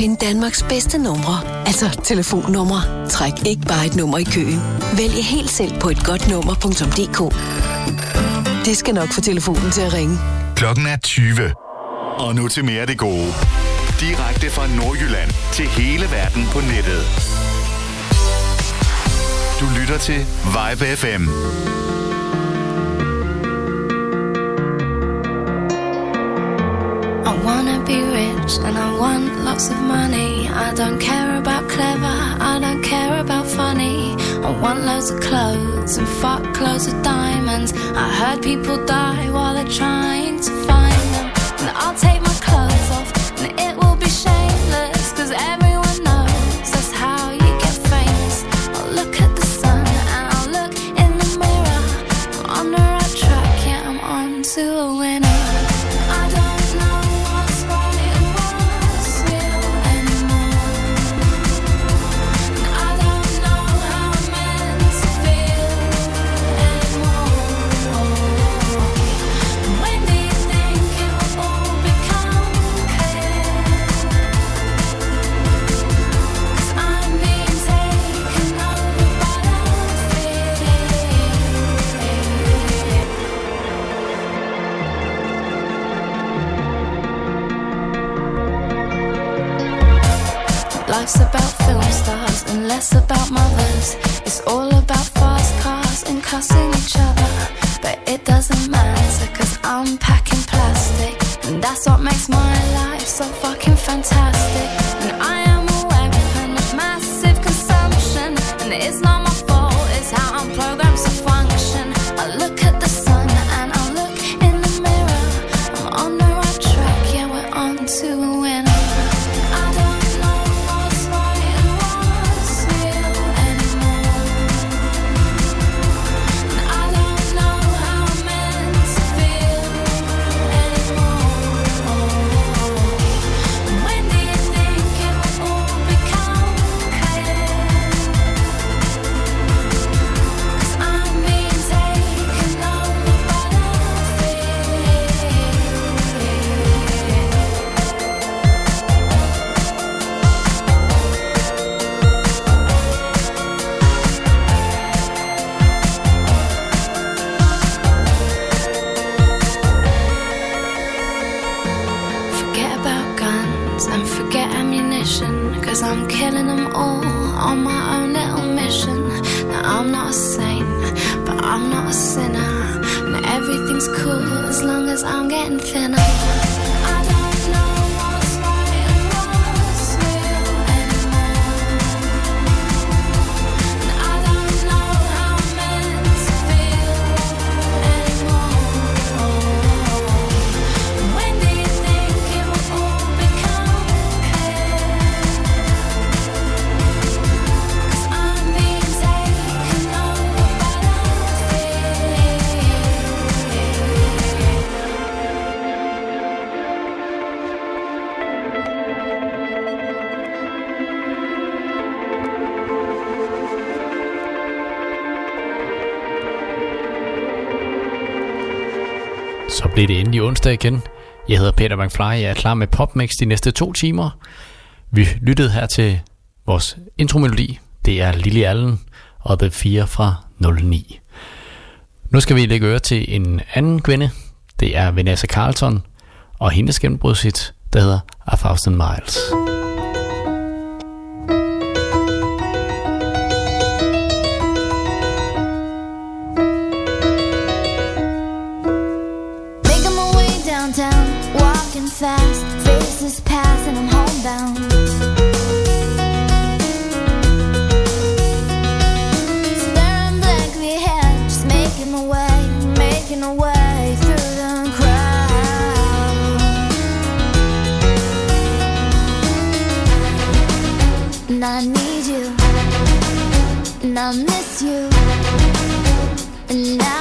Find Danmarks bedste numre, altså telefonnumre. Træk ikke bare et nummer i køen. Vælg helt selv på et godt nummer.dk. Det skal nok få telefonen til at ringe. Klokken er 20. Og nu til mere af det gode. Direkte fra Nordjylland til hele verden på nettet. Du lytter til Vibe FM. Be rich and I want lots of money. I don't care about clever, I don't care about funny. I want loads of clothes and fuck clothes of diamonds. I heard people die while they're trying to find them. And I'll take my clothes off and it will be shameless. Cause everyone Så det endelig onsdag igen. Jeg hedder Peter McFly, jeg er klar med PopMix de næste to timer. Vi lyttede her til vores intromelodi. Det er Lily Allen og The 4 fra 09. Nu skal vi lægge øre til en anden kvinde. Det er Vanessa Carlton og hendes gennembrudshit, der hedder A Thousand Miles. And I need you, and I miss you, and I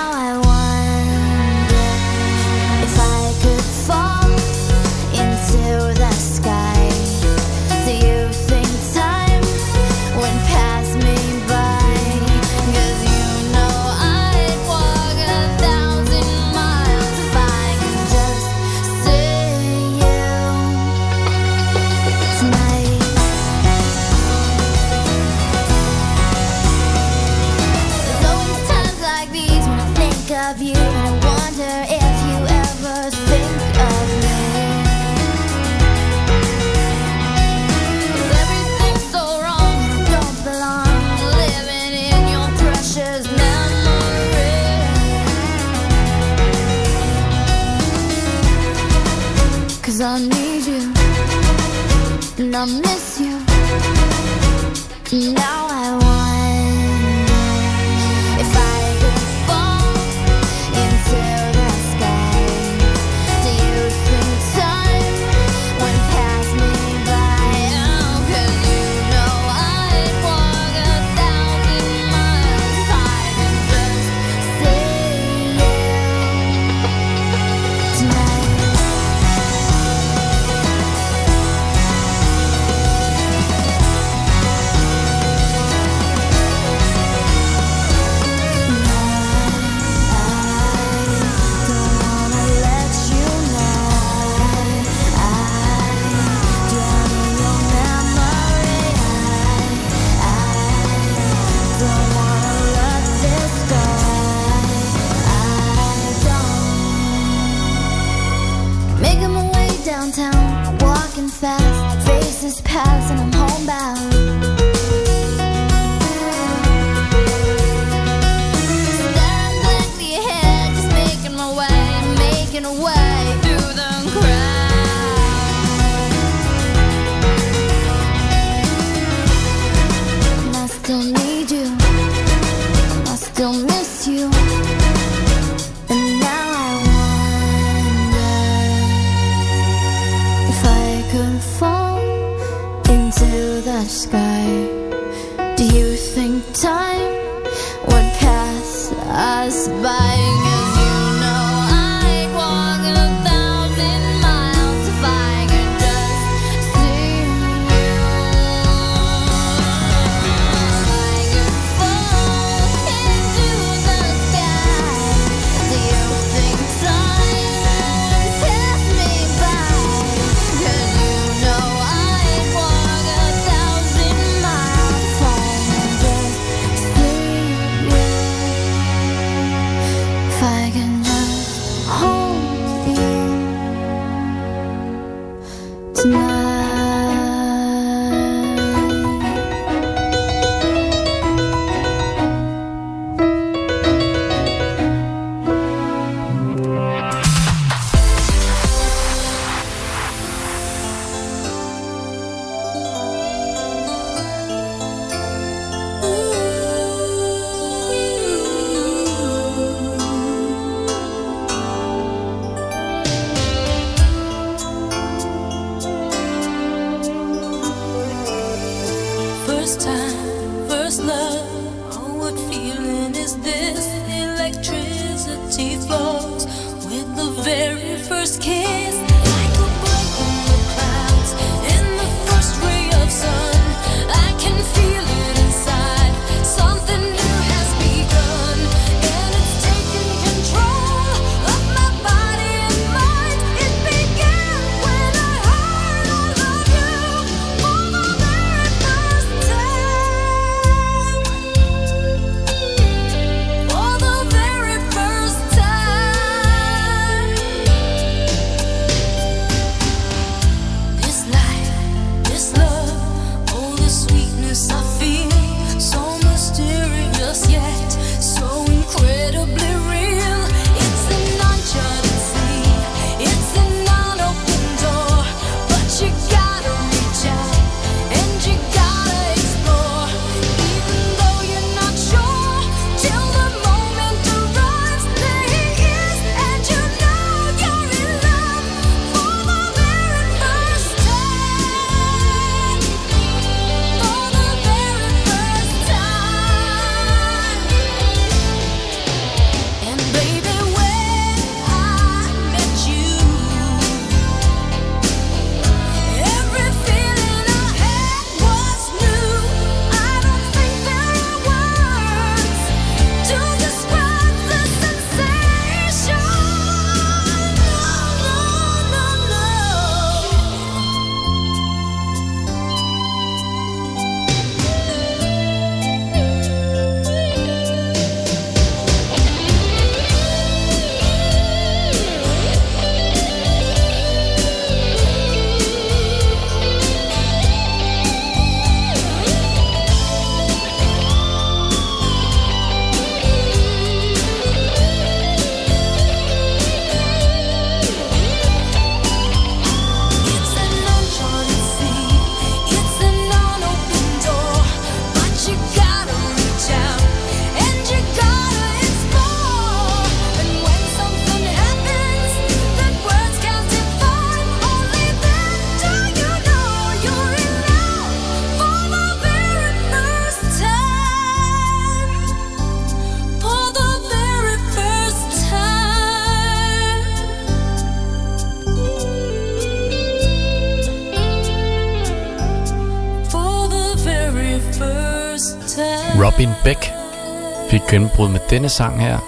gennembrud med denne sang her,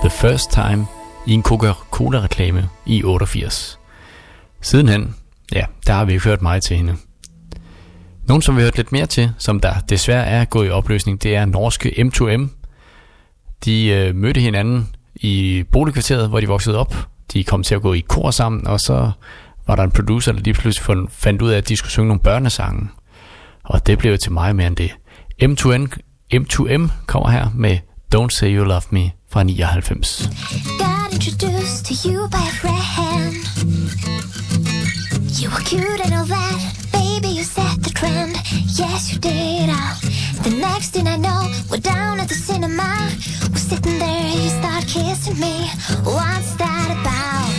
The First Time, i en Coca-Cola-reklame i 88. Sidenhen, ja, der har vi ikke hørt meget til hende. Nogen, som vi har hørt lidt mere til, som der desværre er gået i opløsning, det er norske M2M. De øh, mødte hinanden i boligkvarteret, hvor de voksede op. De kom til at gå i kor sammen, og så var der en producer, der lige pludselig fund- fandt ud af, at de skulle synge nogle børnesange. Og det blev til mig mere end det. M2M, M2M kommer her med Don't Say You Love Me fra 99. Got introduced to you by a friend. You were cute and all that, baby. You set the trend. Yes, you did. The next thing I know, we're down at the cinema. We're sitting there, you start kissing me. What's that about?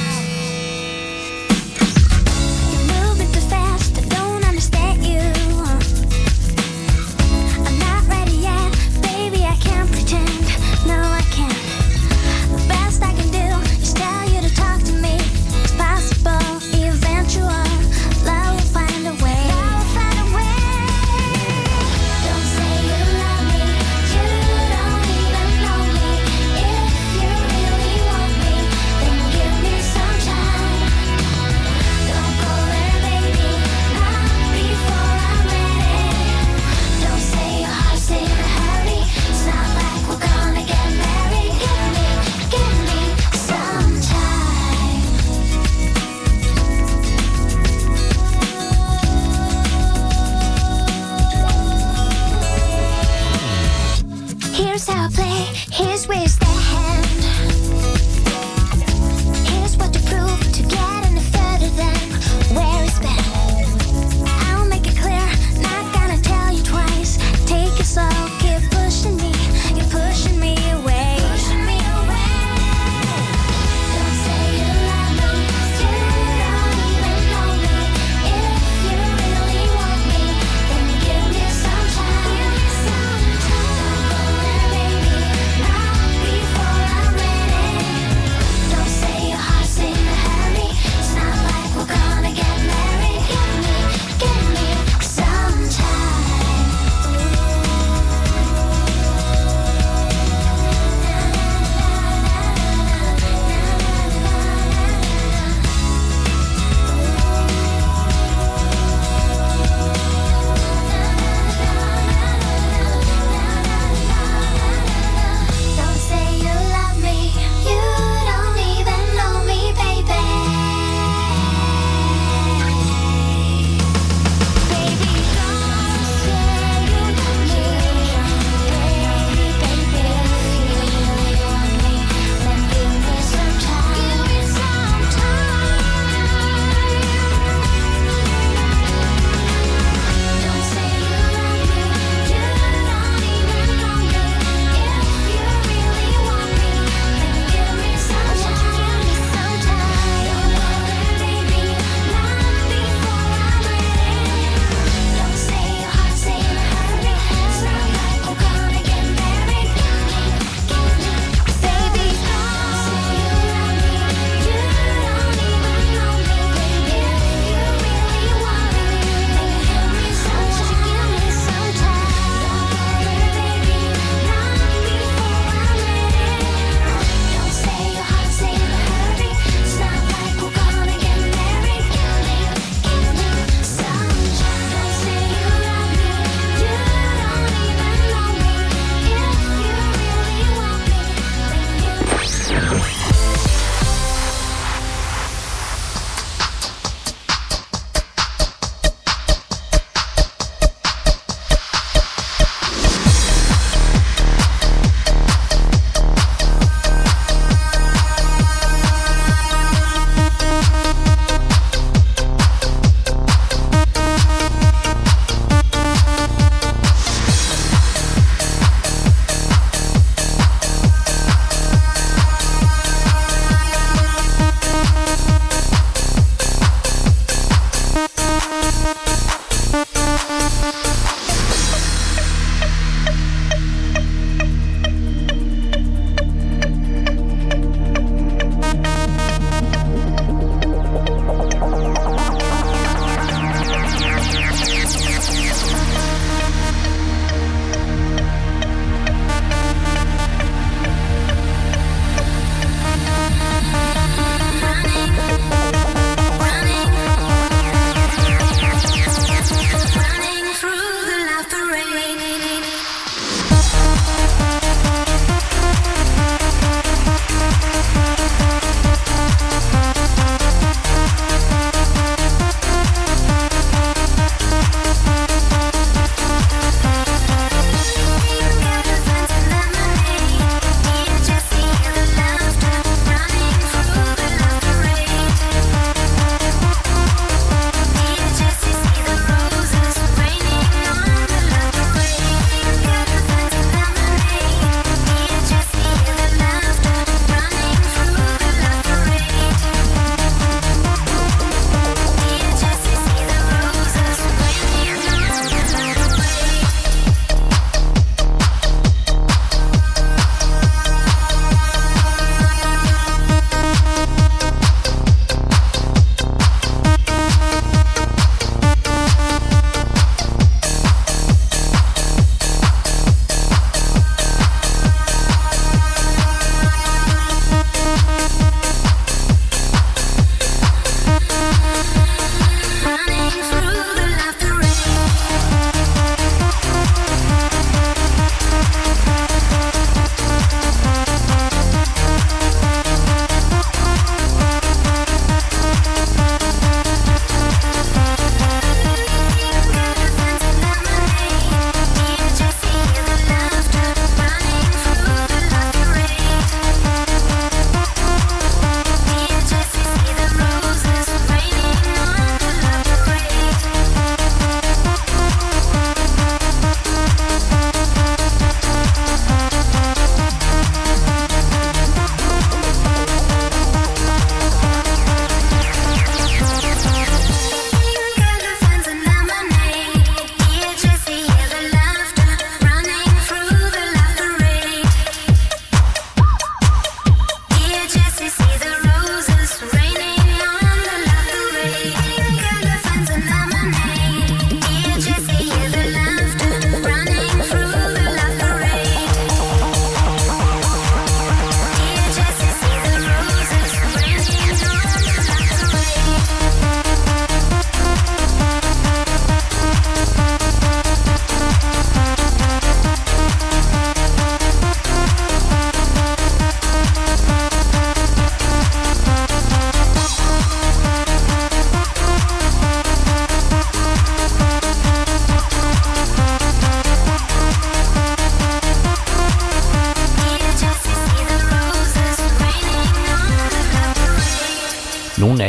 Swish.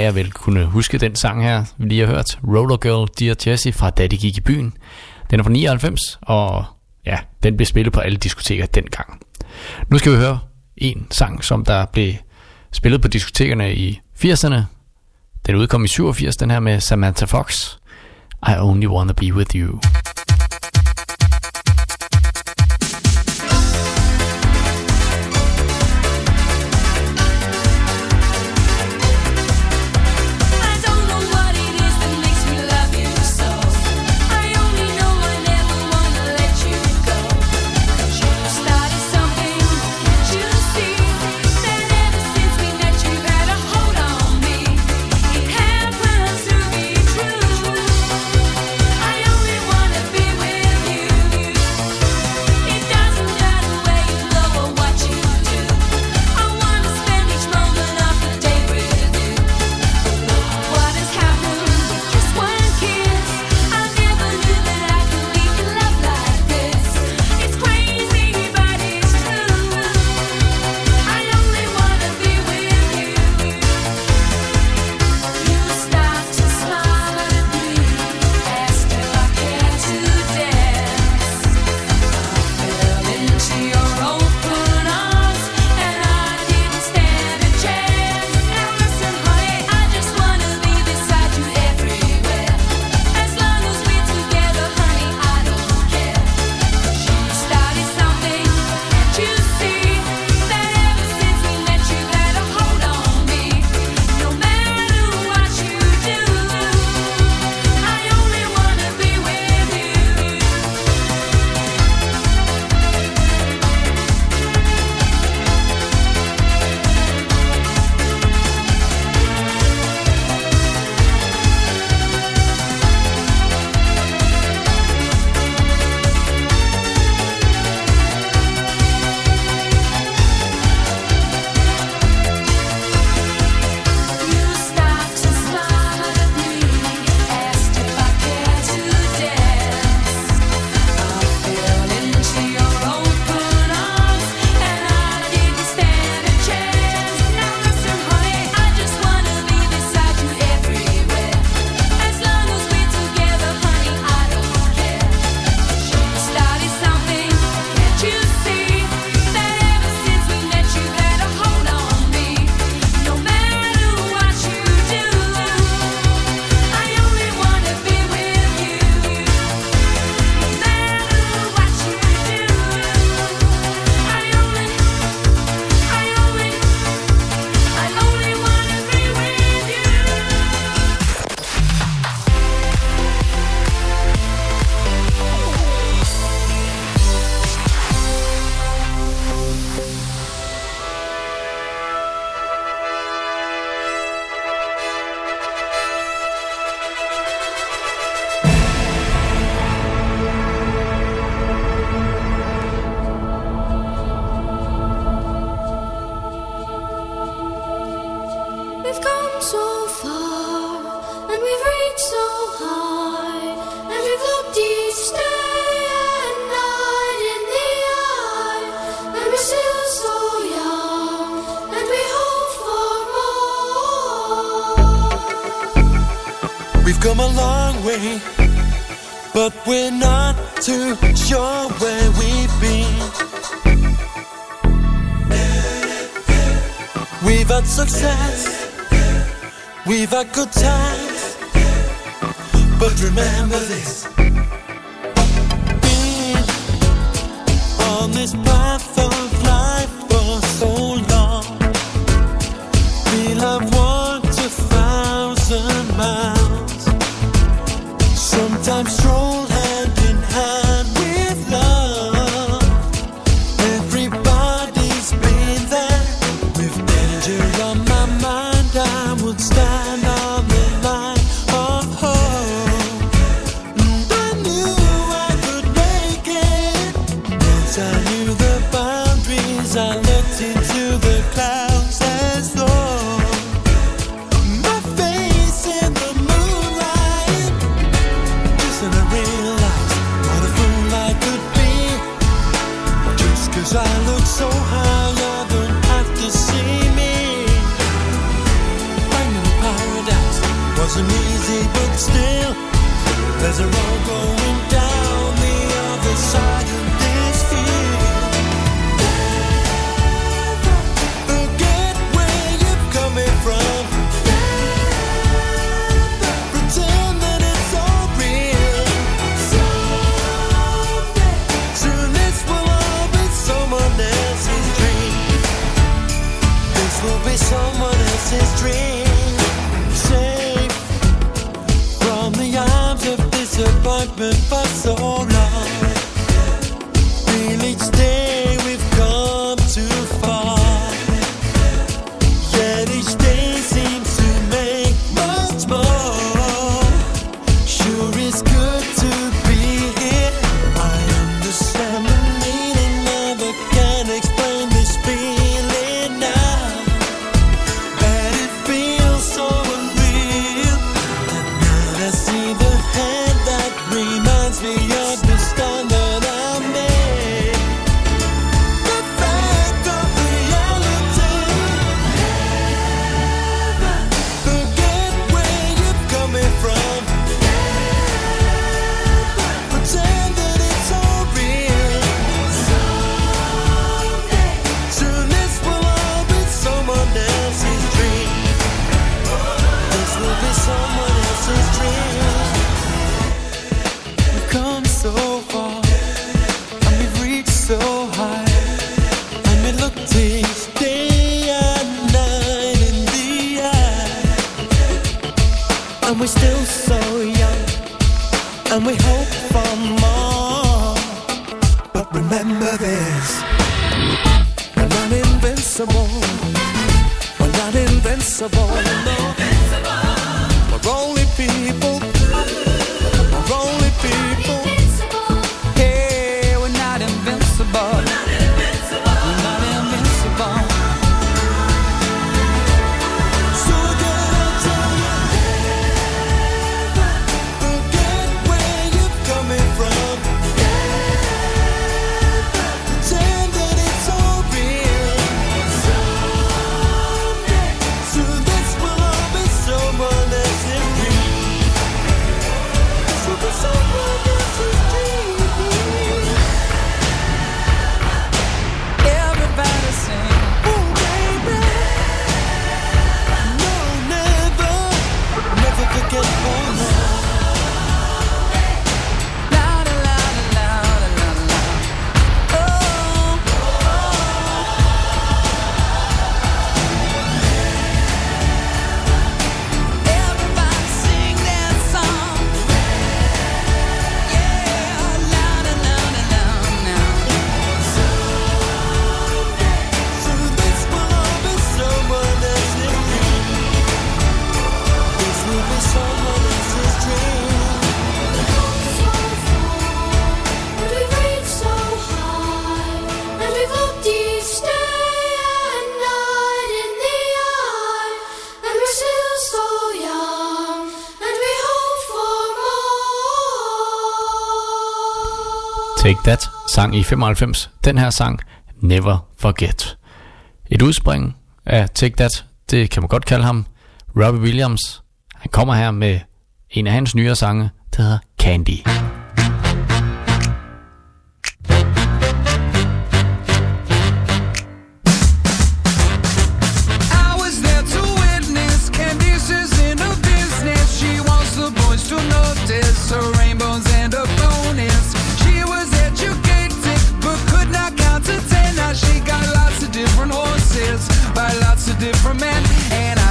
jeg vil kunne huske den sang her, vi lige har hørt. Roller Girl, Dear Jessie fra Da de gik i byen. Den er fra 99, og ja, den blev spillet på alle diskoteker dengang. Nu skal vi høre en sang, som der blev spillet på diskotekerne i 80'erne. Den udkom i 87, den her med Samantha Fox. I only wanna be with you. come a long way, but we're not too sure where we've been. We've had success, we've had good times, but remember this: being on this path. sang i 95, den her sang Never Forget. Et udspring af Take That, det kan man godt kalde ham, Robbie Williams. Han kommer her med en af hans nyere sange, der hedder Candy. and I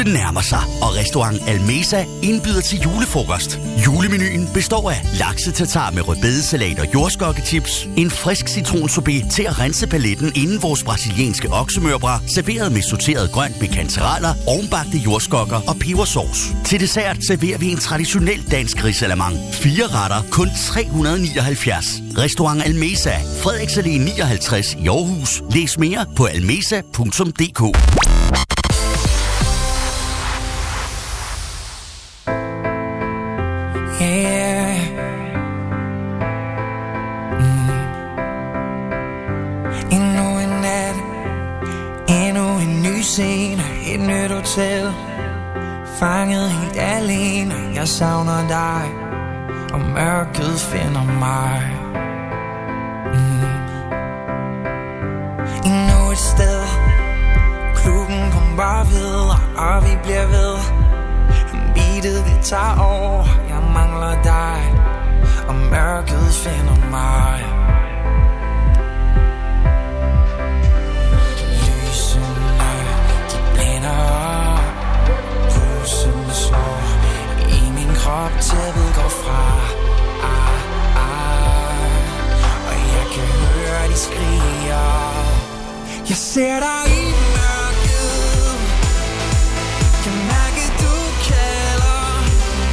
Julen nærmer sig, og restaurant Almesa indbyder til julefrokost. Julemenuen består af laksetatar med rødbedesalat og jordskokketips, en frisk citronsorbet til at rense paletten inden vores brasilianske oksemørbra, serveret med sorteret grønt med kantereller, ovenbagte jordskokker og pebersauce. Til dessert serverer vi en traditionel dansk risalamang. Fire retter, kun 379. Restaurant Almesa, Frederiksallé 59 i Aarhus. Læs mere på almesa.dk. jeg savner dig, og mørket finder mig. Mm. Endnu et sted, klubben pumper videre, og vi bliver ved. Beatet det tager over Jeg mangler dig Og mørket finder mig op, min Tæppet går fra ah, ah, Og jeg kan høre de skriger. Jeg ser dig i mørket. Kan mærke du kalder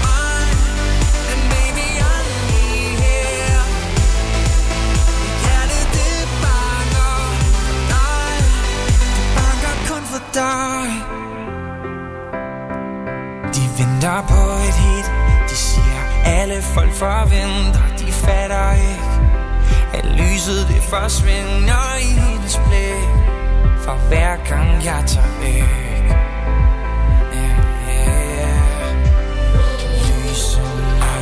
mig Men baby jeg er Mit hjerte det banker for Det banker kun for dig. De venter på et alle folk forventer De fatter ikke At lyset det forsvinder i hendes blik For hver gang jeg tager væk Yeah, yeah, yeah. Lysene,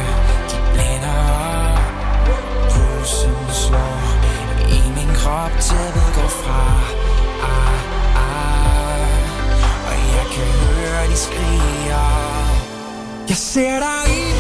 de blænder Pulsen slår I min krop Tæppet går fra. Ah, ah, Og jeg kan høre de skriger. Jeg ser dig i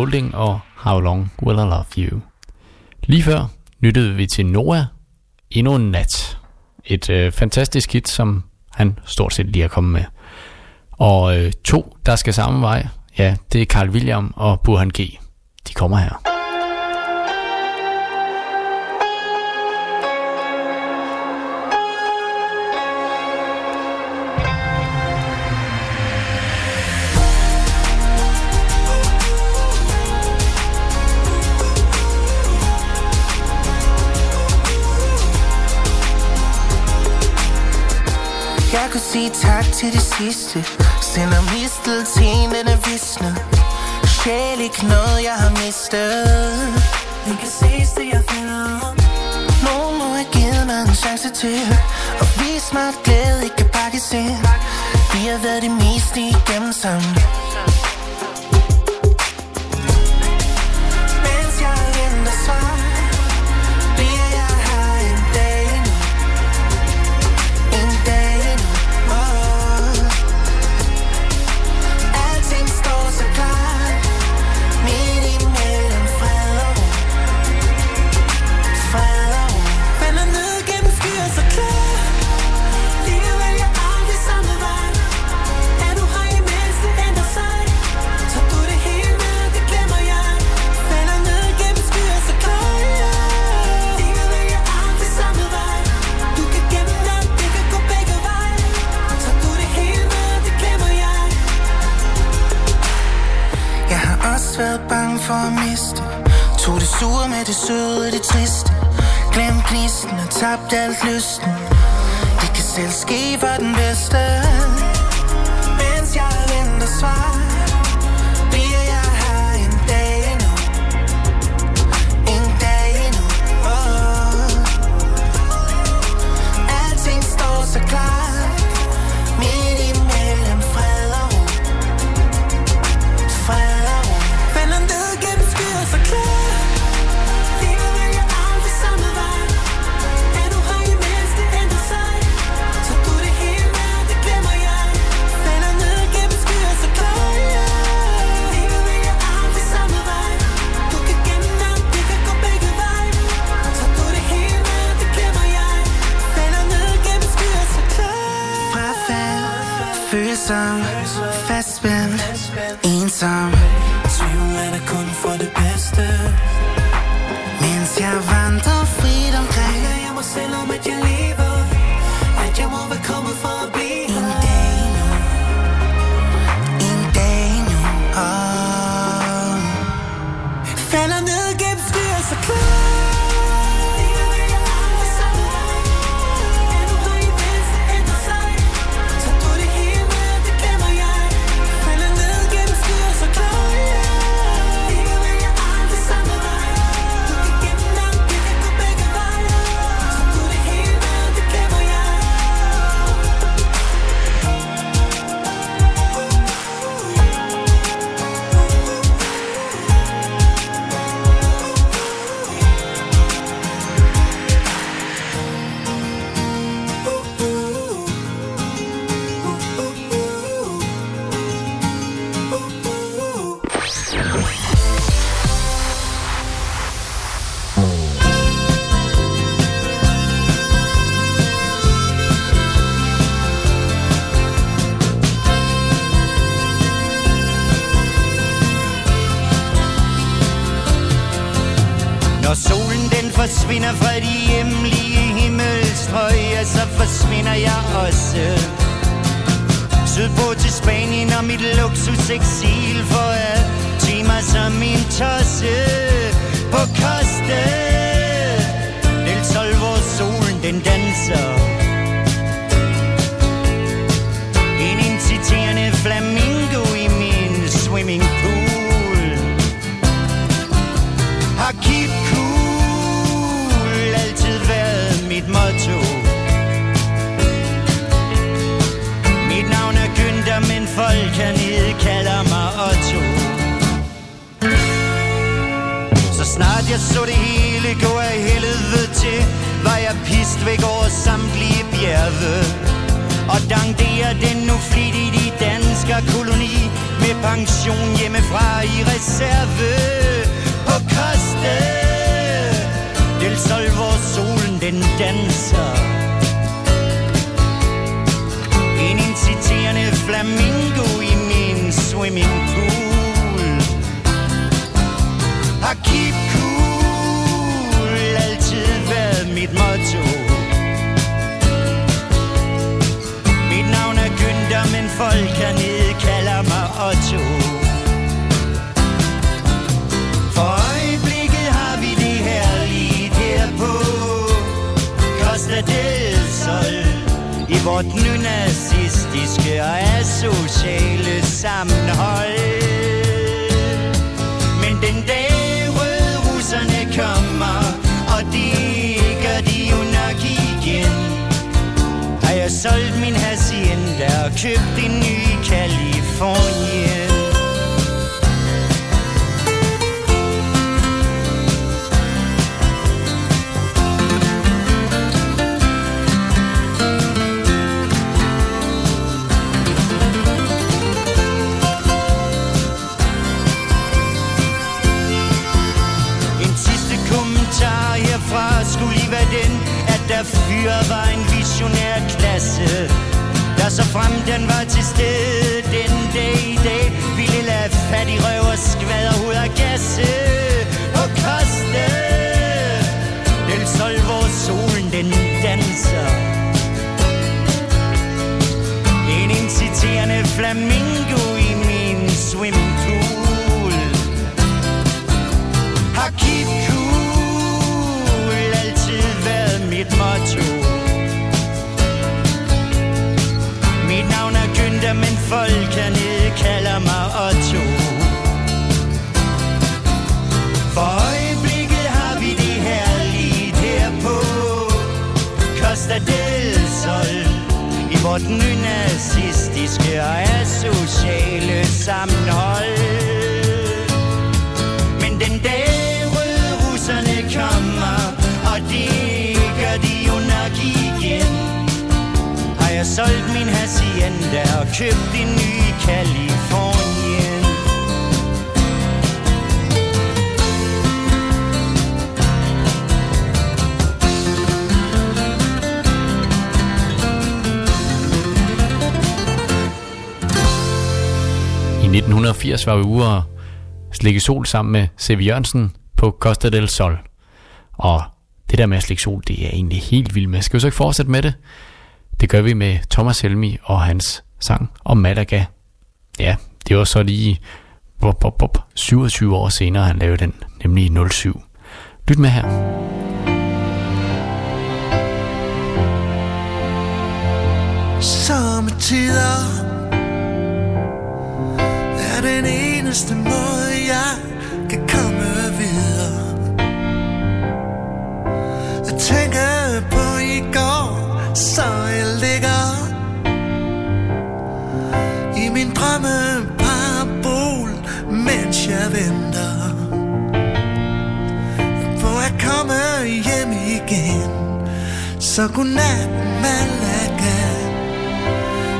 Golding og How Long Will I Love You. Lige før lyttede vi til Noah Endnu en nat. Et øh, fantastisk hit, som han stort set lige er kommet med. Og øh, to, der skal samme vej, ja, det er Carl William og Burhan G. De kommer her. kunne sige tak til det sidste. Sender mistelten, den er visne Sjæl ikke noget, jeg har mistet. Vi kan ses, det jeg finder. Nogen må have givet mig en chance til Og vis mig, at glæde ikke kan pakkes ind. Vi har været det meste igennem sammen. for at miste. Tog det sure med det søde, det triste. Glem gnisten og tabt alt lysten. Det kan selv ske for den bedste. Mens jeg venter svar. eenzaam, vast in some. I den nynazistiske og asociale sammenhold. Men den dag røde russerne kommer Og det gør de jo nok igen Har jeg solgt min hacienda Og købt en ny Kalifornien 1980 var vi ude og slikke sol sammen med C.V. Jørgensen på Costa del Sol. Og det der med at slikke sol, det er egentlig helt vildt med. Skal vi så ikke fortsætte med det? Det gør vi med Thomas Helmi og hans sang om Malaga. Ja, det var så lige bop, bop, bop, 27 år senere, han lavede den, nemlig 07. Lyt med her. Sommetider er den eneste måde, jeg kan komme videre. Jeg tænker på i går, så jeg ligger i min drømme parabol, mens jeg venter på at komme hjem igen. Så godnat, Malaga.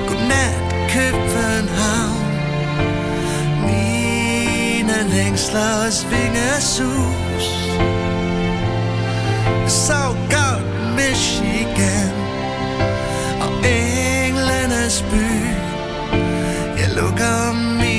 Godnat, København. Mine længsler svinger sus. Så godt Michigan og englenes by. Jeg lukker min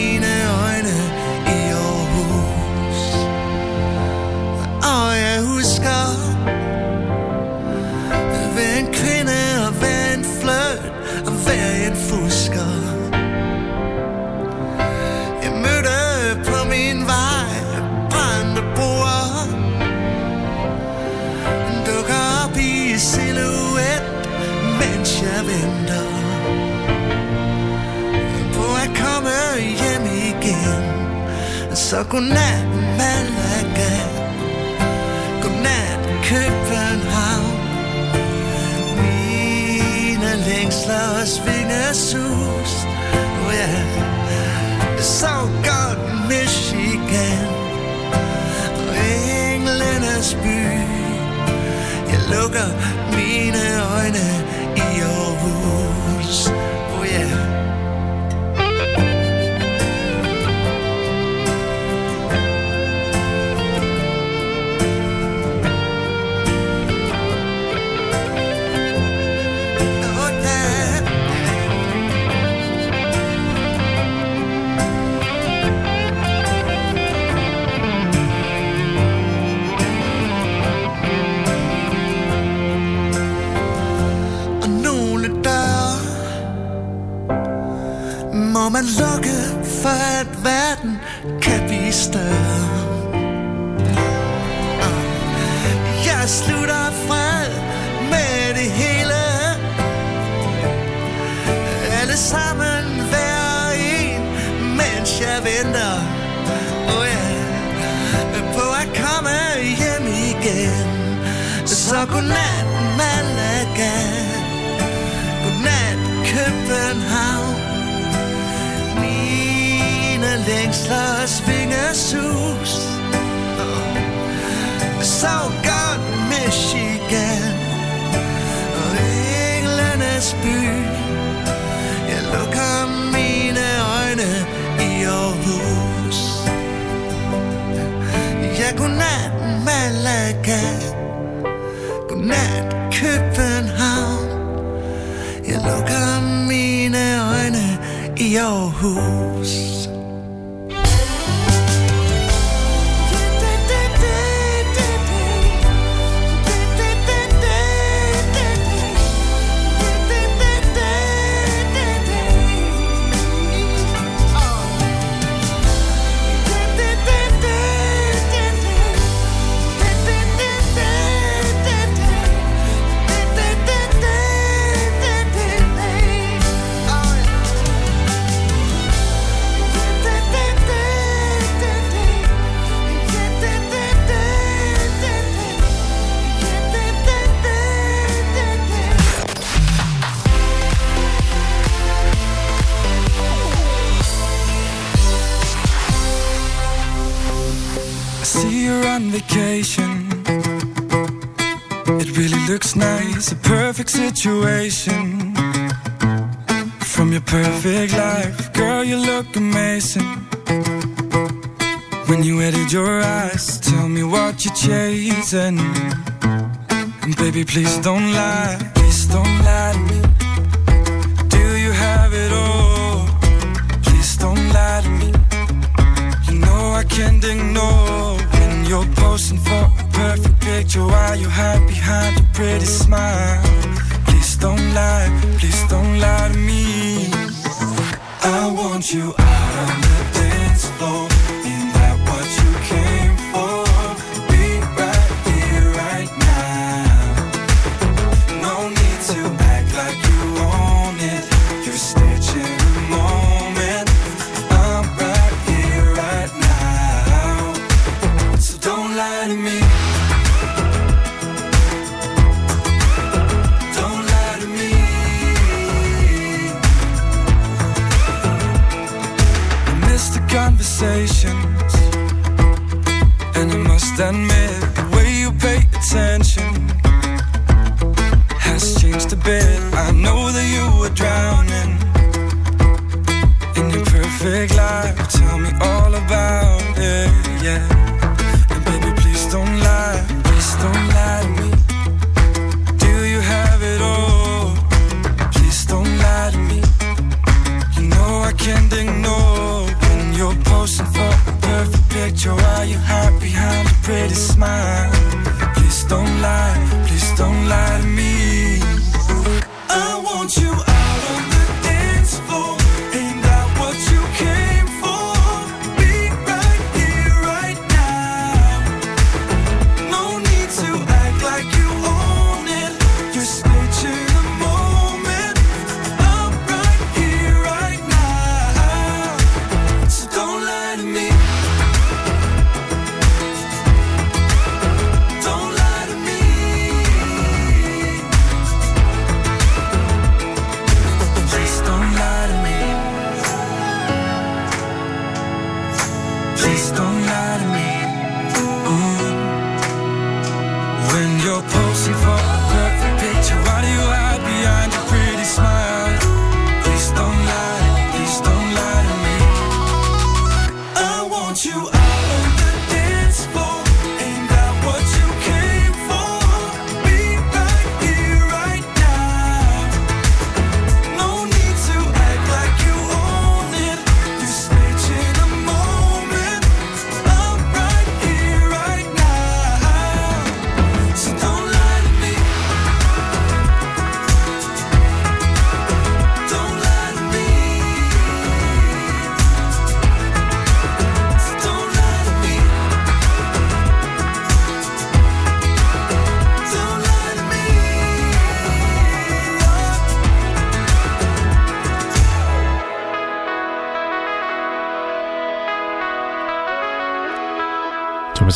Så godnat Malaga. Godnat København. Mine længsler svinger sus Oh ja. Så godt Michigan. Og englenes by. Jeg lukker mine øjne i i Aarhus. Man lukke for at verden kan blive større ah, Jeg slutter fred med det hele. Alle sammen hver en Mens jeg venter. Oh yeah. På at komme hjem igen. Så godnat Malaga. Godnat København. Mine længslers vingesus Sov Michigan. Og englenes by. Jeg lukker mine øjne i Aarhus. Ja, godnat Malaga. Godnat København. Jeg lukker mine øjne i Aarhus. On vacation. It really looks nice, a perfect situation. From your perfect life, girl, you look amazing. When you edit your eyes, tell me what you're chasing. And baby, please don't lie, please don't lie to me. Do you have it all? Please don't lie to me. You know I can't ignore you're posing for a perfect picture while you hide behind a pretty smile. Please don't lie, please don't lie to me. I want you out on the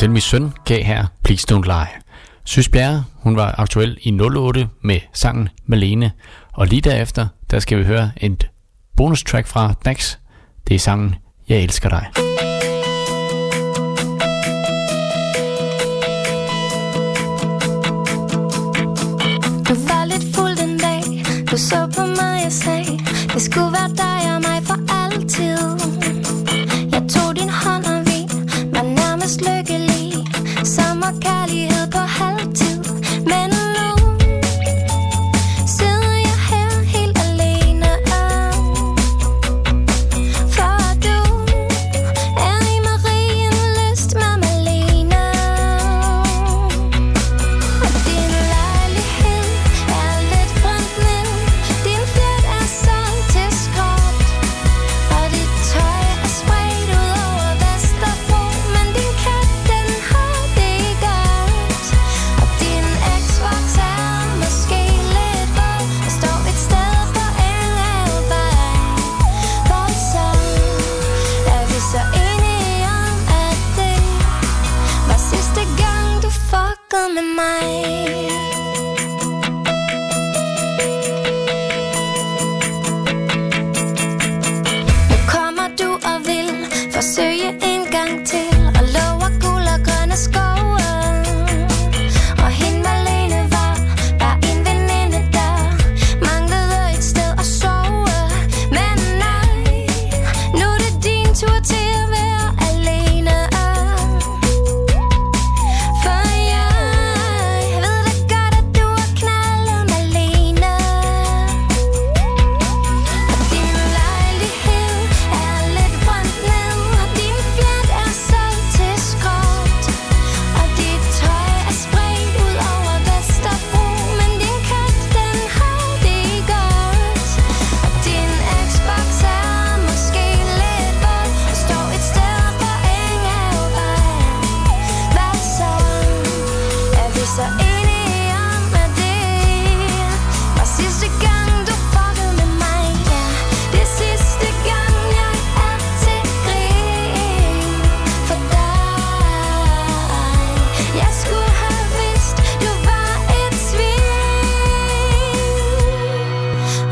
Selv min søn gav her Please Don't Lie. Sys Bjerre, hun var aktuel i 08 med sangen Malene, og lige derefter, der skal vi høre et bonustrack fra Dax. Det er sangen Jeg elsker dig. Du var lidt fuld den dag, du så på mig og sagde, det skulle være dig og mig for altid. Jeg tog din hånd og vi var nærmest lykke Kelly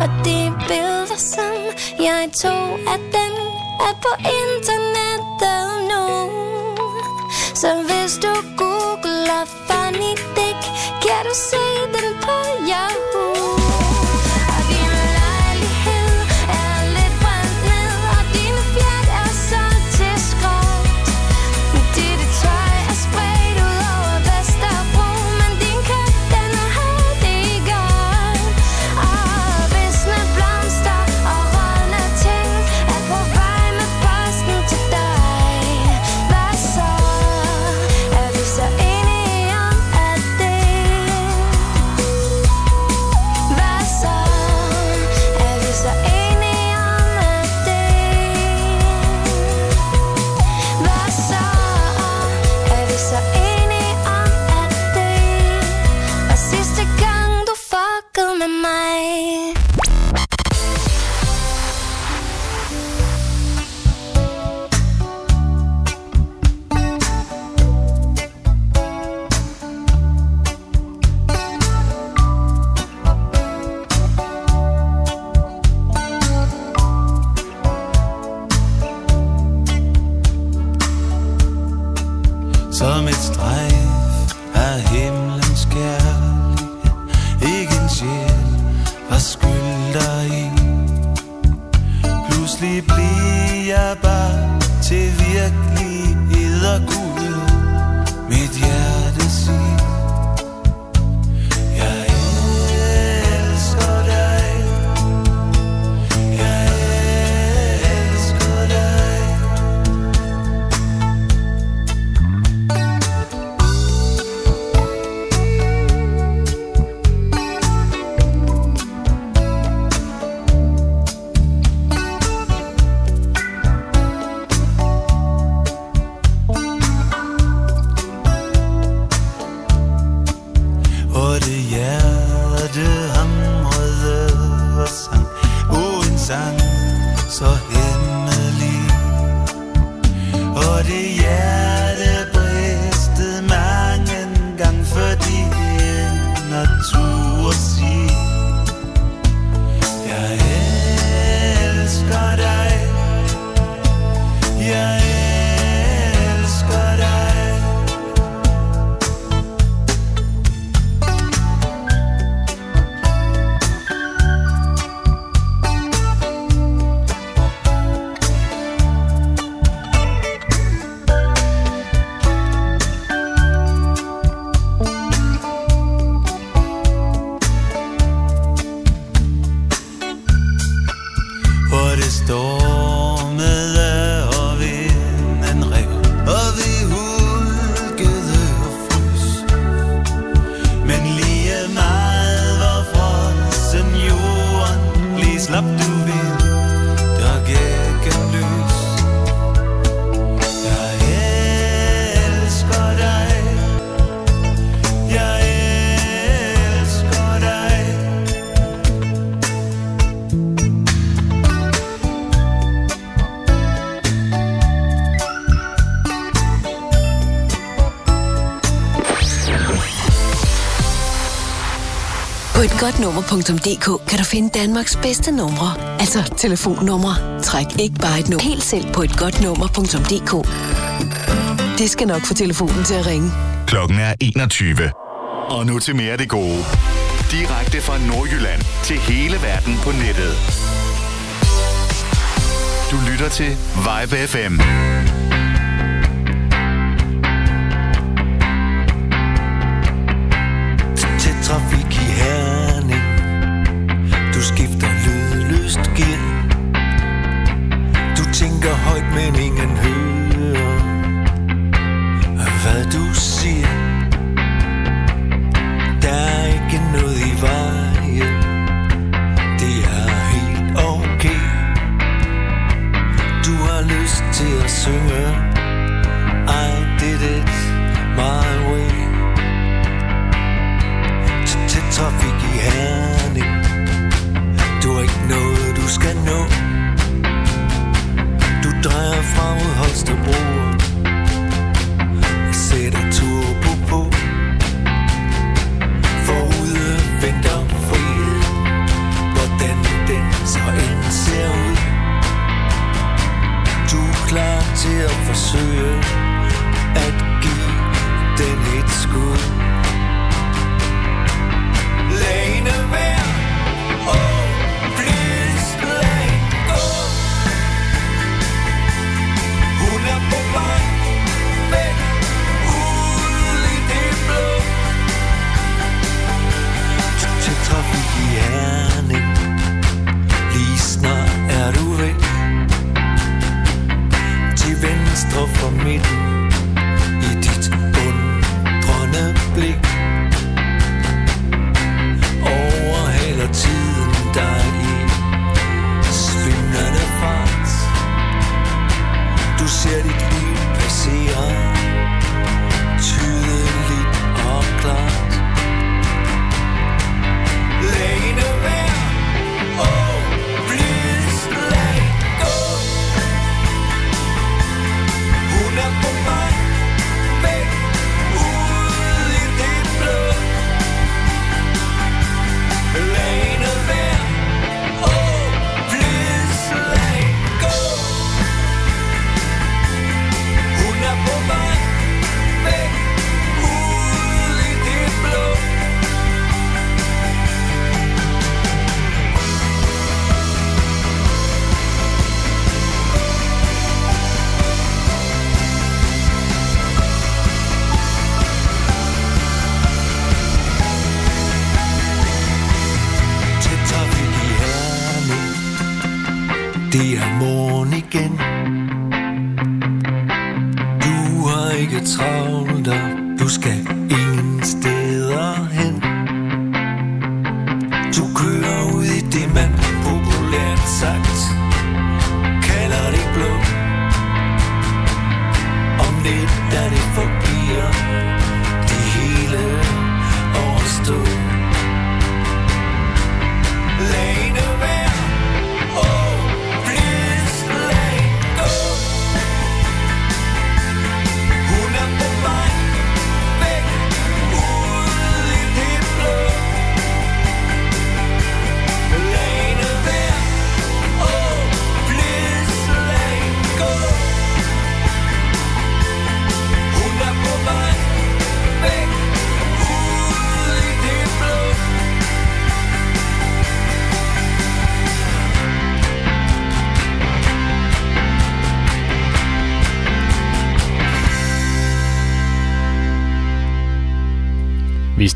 Og det billeder, som jeg tog af den Er på internettet nu. Så hvis du googler Fanny Dick Kan du se den på Yahoo. godnummer.dk kan du finde Danmarks bedste numre. Altså telefonnumre. Træk ikke bare et nummer helt selv på et godnummer.dk. Det skal nok få telefonen til at ringe. Klokken er 21. Og nu til mere det gode. Direkte fra Nordjylland til hele verden på nettet. Du lytter til Vibe FM.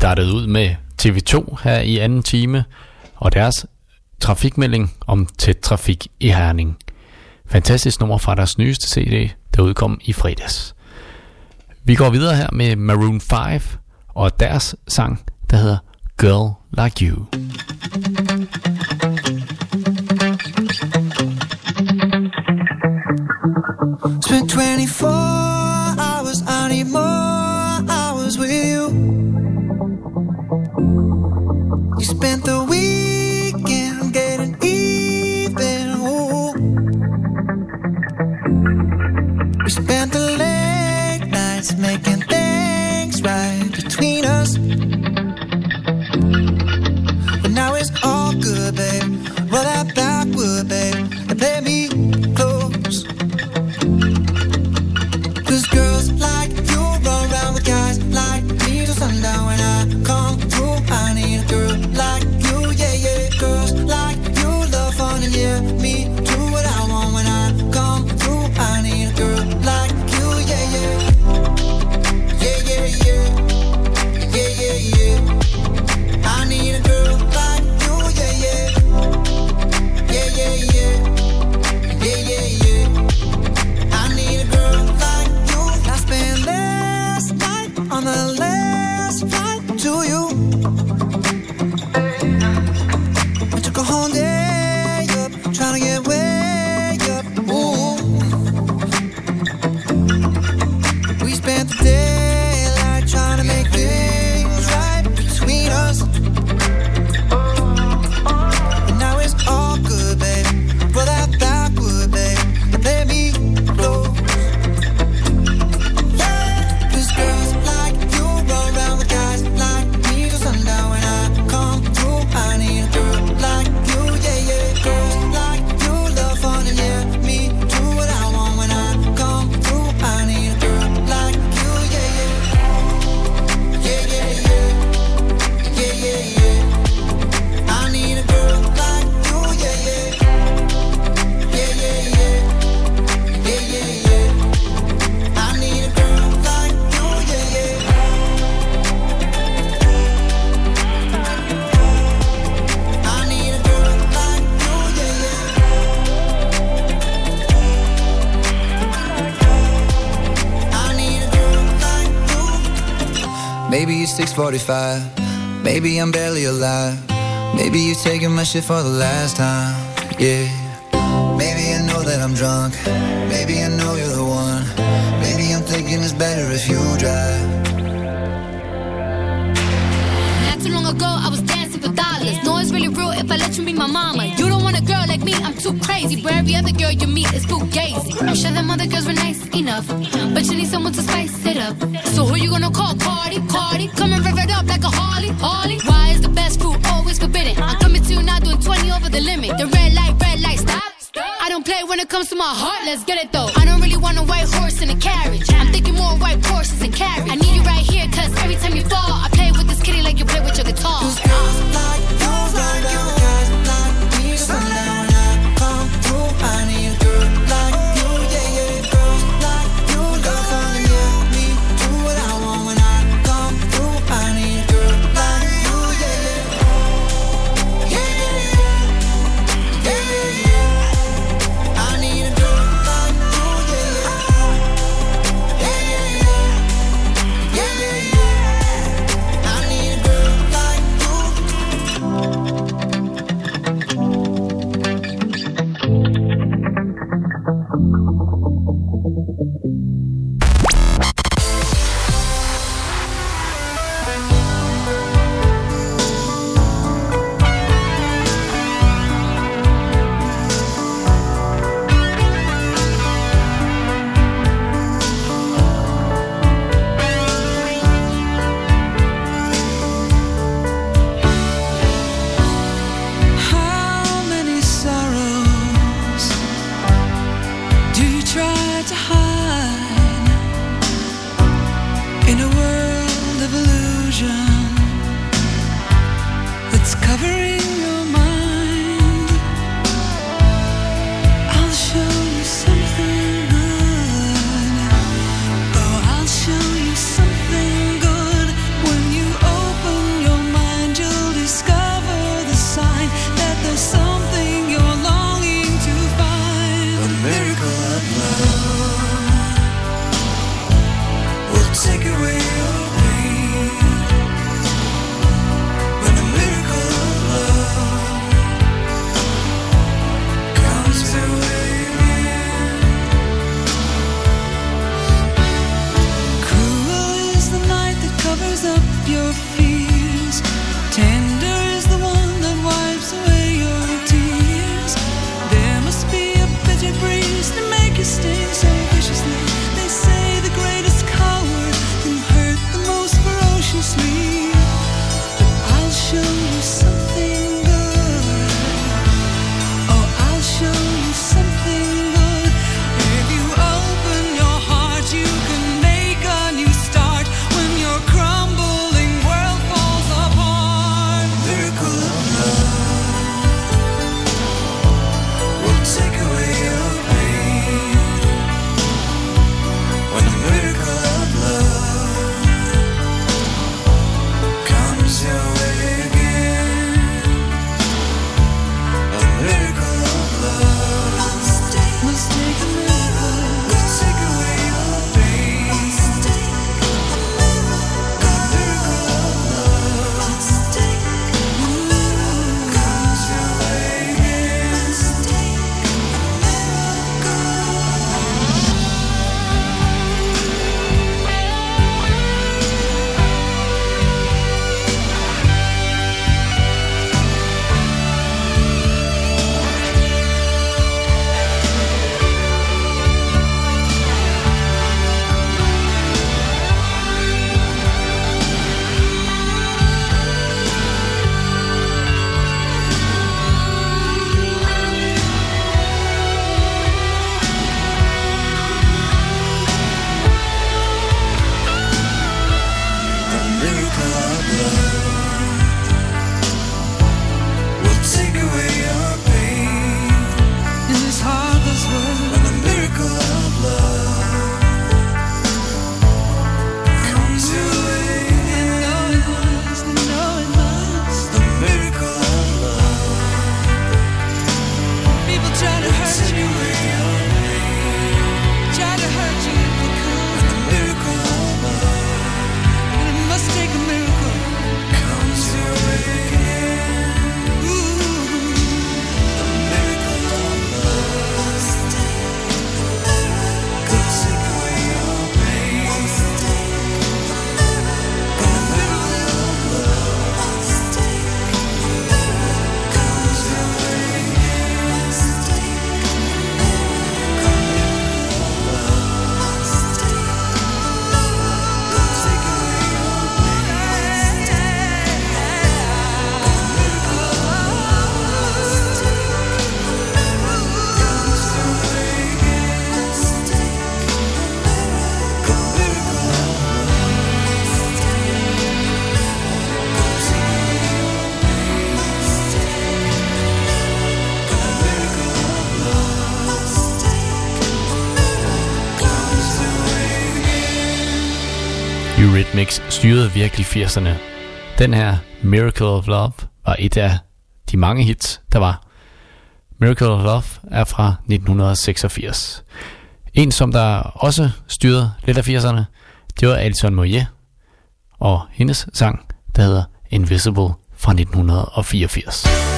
Startede ud med TV2 her i anden time, og deres trafikmelding om tæt trafik i Herning. Fantastisk nummer fra deres nyeste CD, der udkom i fredags. Vi går videre her med Maroon 5 og deres sang, der hedder Girl Like You. Spent 24 spent the weekend getting even. Ooh. We spent the late nights making things right between us. But now it's all good, babe. Roll that backward, babe, and play me 645. Maybe I'm barely alive. Maybe you're taking my shit for the last time. Yeah. Maybe I know that I'm drunk. Maybe I know you're Where every other girl you meet is fugazi. I'm sure them other girls were nice enough, but you need someone to spice it up. So who you gonna call? Cardi, Cardi. Come and rev it up like a Harley, Harley. Why is the best food always forbidden? I'm coming to you now doing 20 over the limit. The red light, red light, stop. I don't play when it comes to my heart, let's get it though. I don't really want a white horse in a carriage. I'm thinking more white horses and carriage. I need you right here, cause every time you fall, I play with this kitty like you play with your guitar. i 80'erne. Den her, Miracle of Love, var et af de mange hits, der var. Miracle of Love er fra 1986. En, som der også styrede lidt af 80'erne, det var Alison Moyet og hendes sang, der hedder Invisible fra 1984.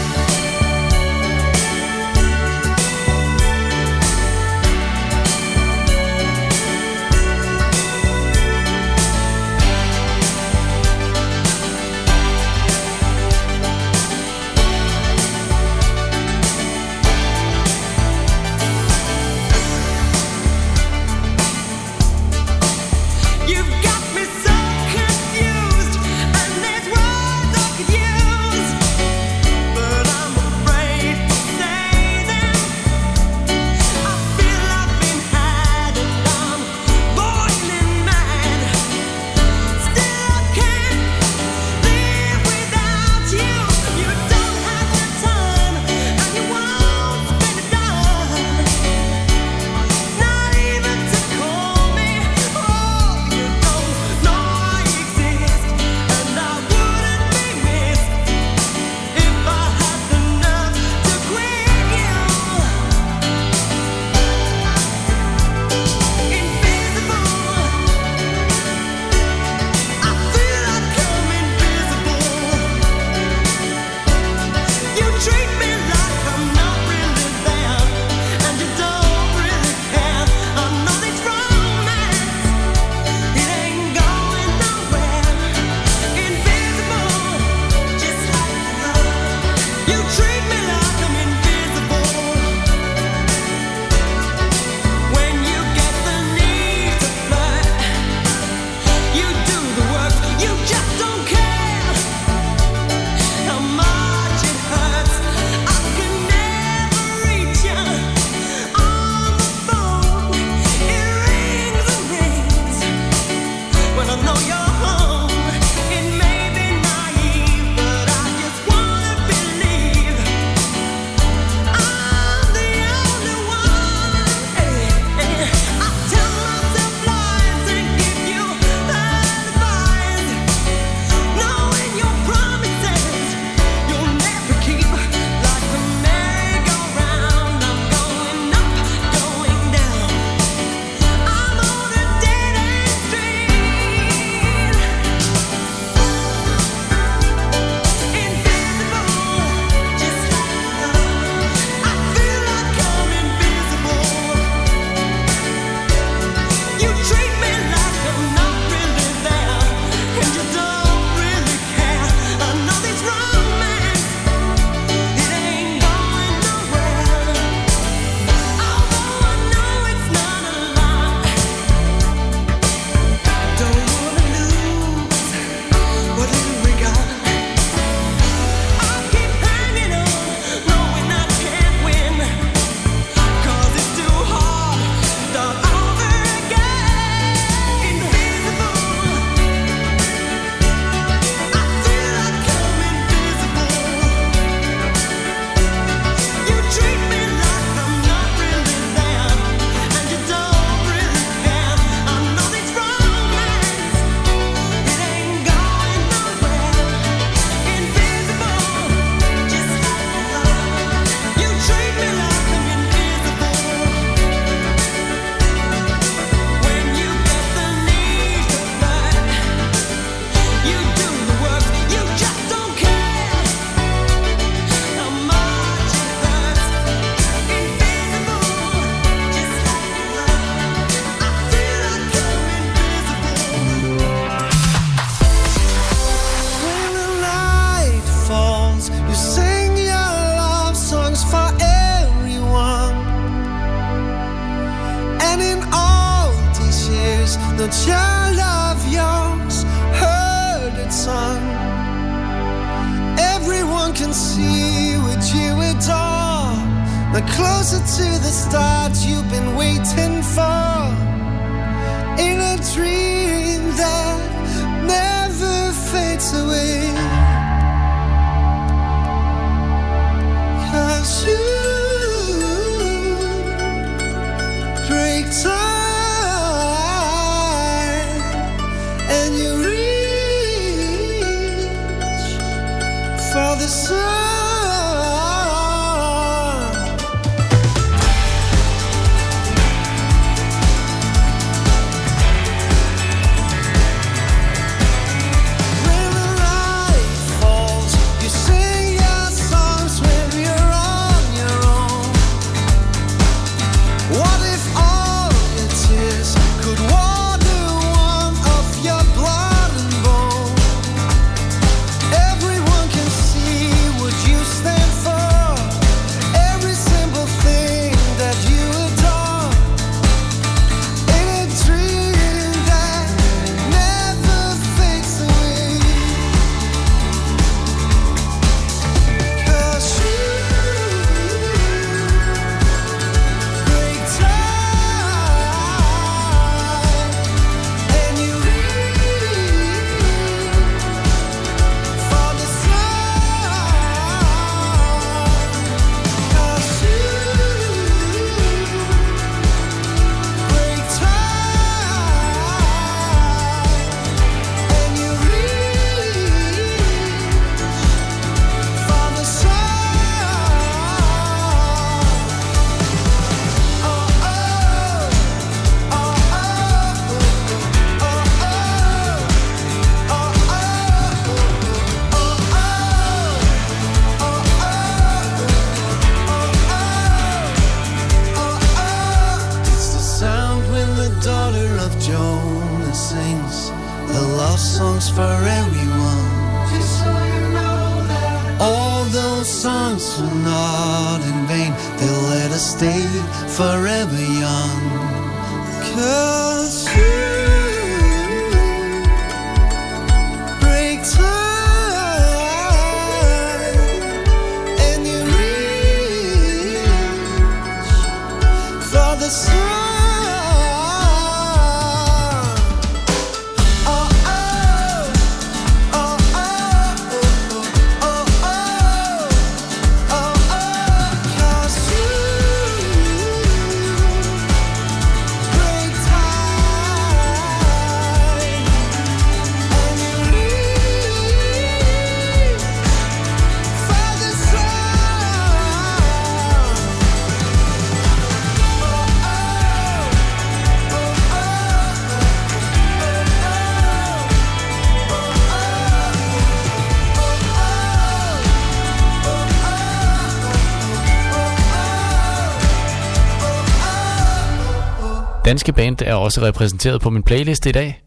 Danske band er også repræsenteret på min playliste i dag.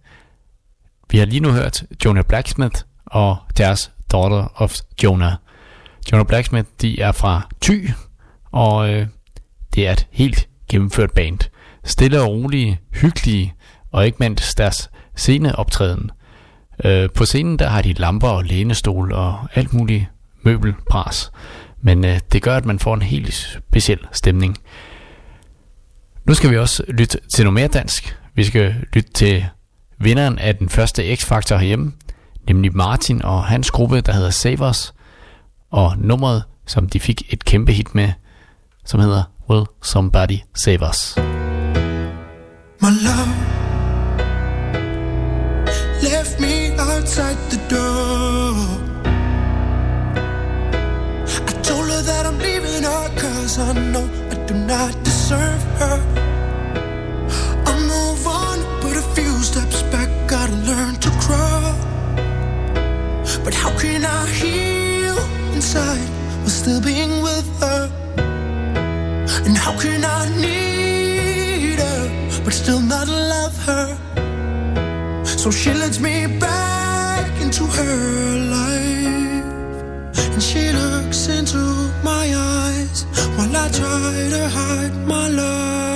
Vi har lige nu hørt Jonah Blacksmith og deres Daughter of Jonah. Jonah Blacksmith, de er fra Thy, og øh, det er et helt gennemført band. Stille og rolige, hyggelige, og ikke mindst deres sceneoptræden. Øh, på scenen der har de lamper og lænestol og alt muligt møbelpras. Men øh, det gør, at man får en helt speciel stemning. Nu skal vi også lytte til noget mere dansk. Vi skal lytte til vinderen af den første X-Factor herhjemme, nemlig Martin og hans gruppe, der hedder Savers, og nummeret, som de fik et kæmpe hit med, som hedder Will Somebody Save Us. My love left me outside the door. I told her that I'm leaving her cause I know I do not deserve her. But how can I heal inside while still being with her? And how can I need her but still not love her? So she leads me back into her life. And she looks into my eyes while I try to hide my lies.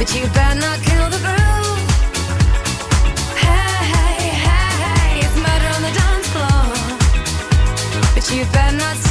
but you better not kill the groove. Hey, hey, hey, it's murder on the dance floor, but you better not.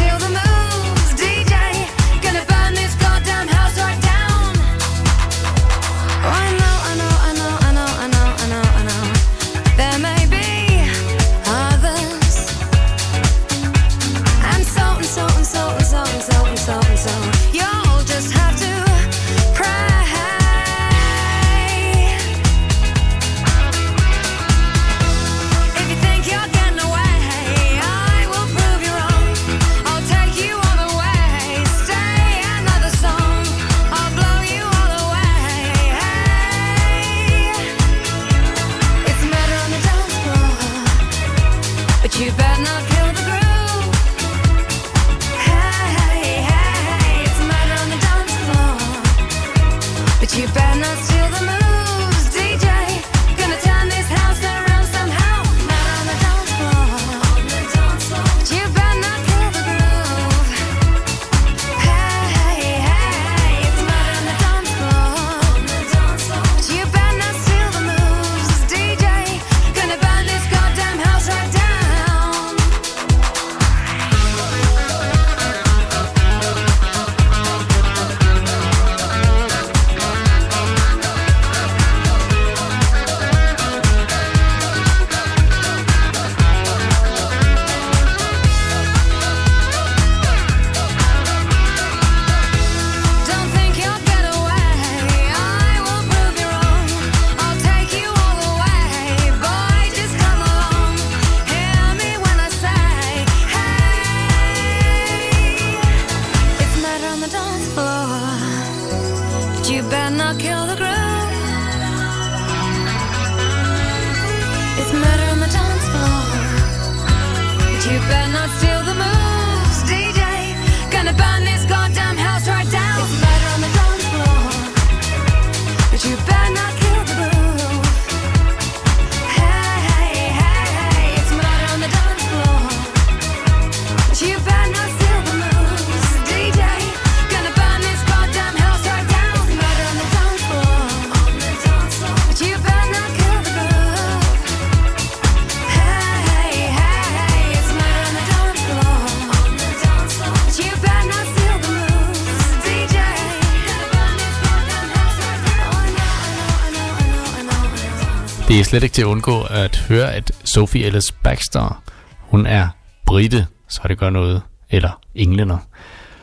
slet ikke til at undgå at høre, at Sophie Ellis Baxter, hun er brite, så det gør noget, eller englænder.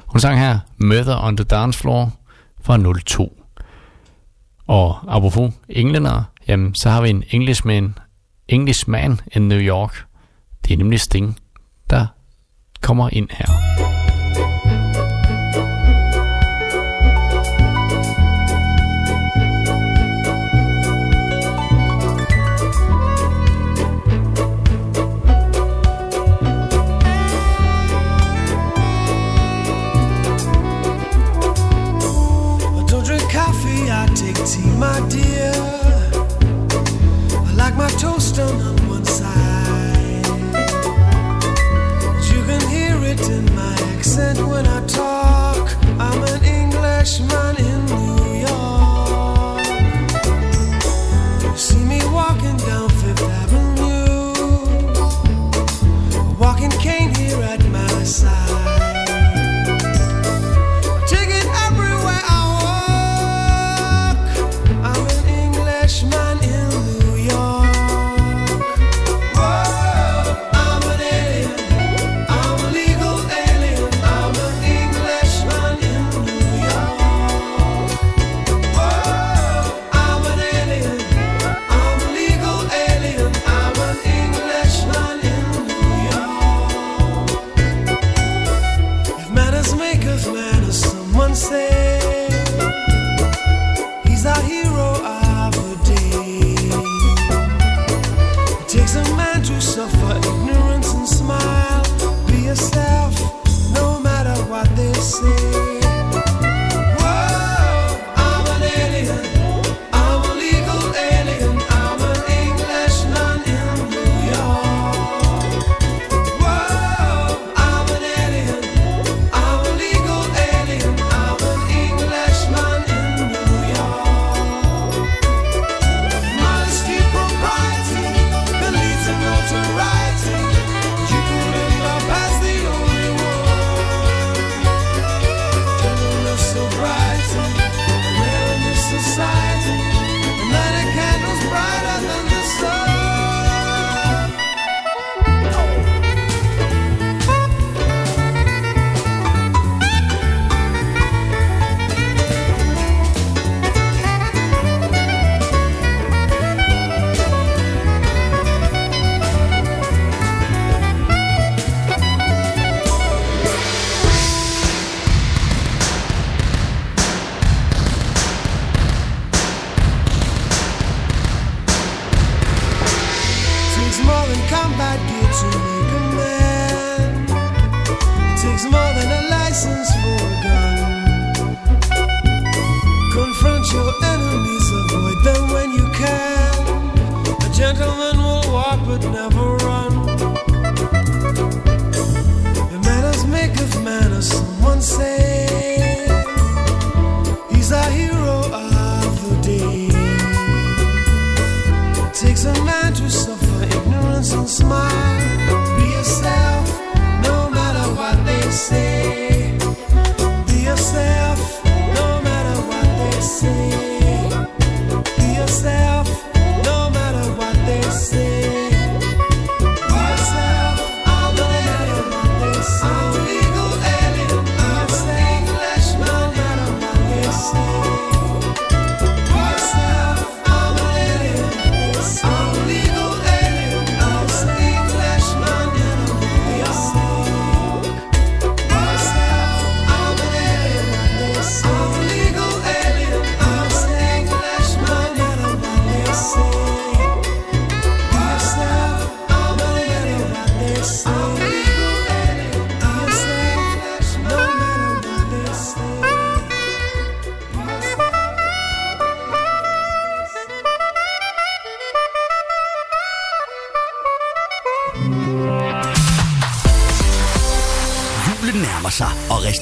Hun sang her Mother on the Dance Floor fra 02. Og apropos englænder, jamen, så har vi en englishman, englishman in New York. Det er nemlig Sting, der kommer ind her. Take tea, my dear. I like my toast done on one side. You can hear it in my accent when I talk. I'm an Englishman.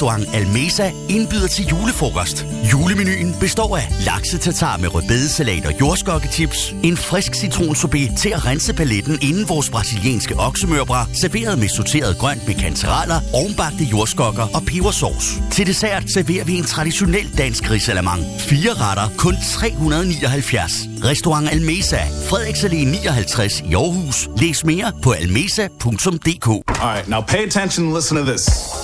Restaurant Almesa indbyder til julefrokost. Julemenuen består af laksetatar med rødbedesalat og jordskokketips, en frisk citronsorbet til at rense paletten inden vores brasilianske oksemørbrad, serveret med sorteret grønt med kantereller, ovenbagte jordskokker og pebersauce. Til dessert serverer vi en traditionel dansk risalamang. Fire retter, kun 379. Restaurant Almesa, Frederiks Allé 59 i Aarhus. Læs mere på almesa.dk. All right, now pay attention and listen to this.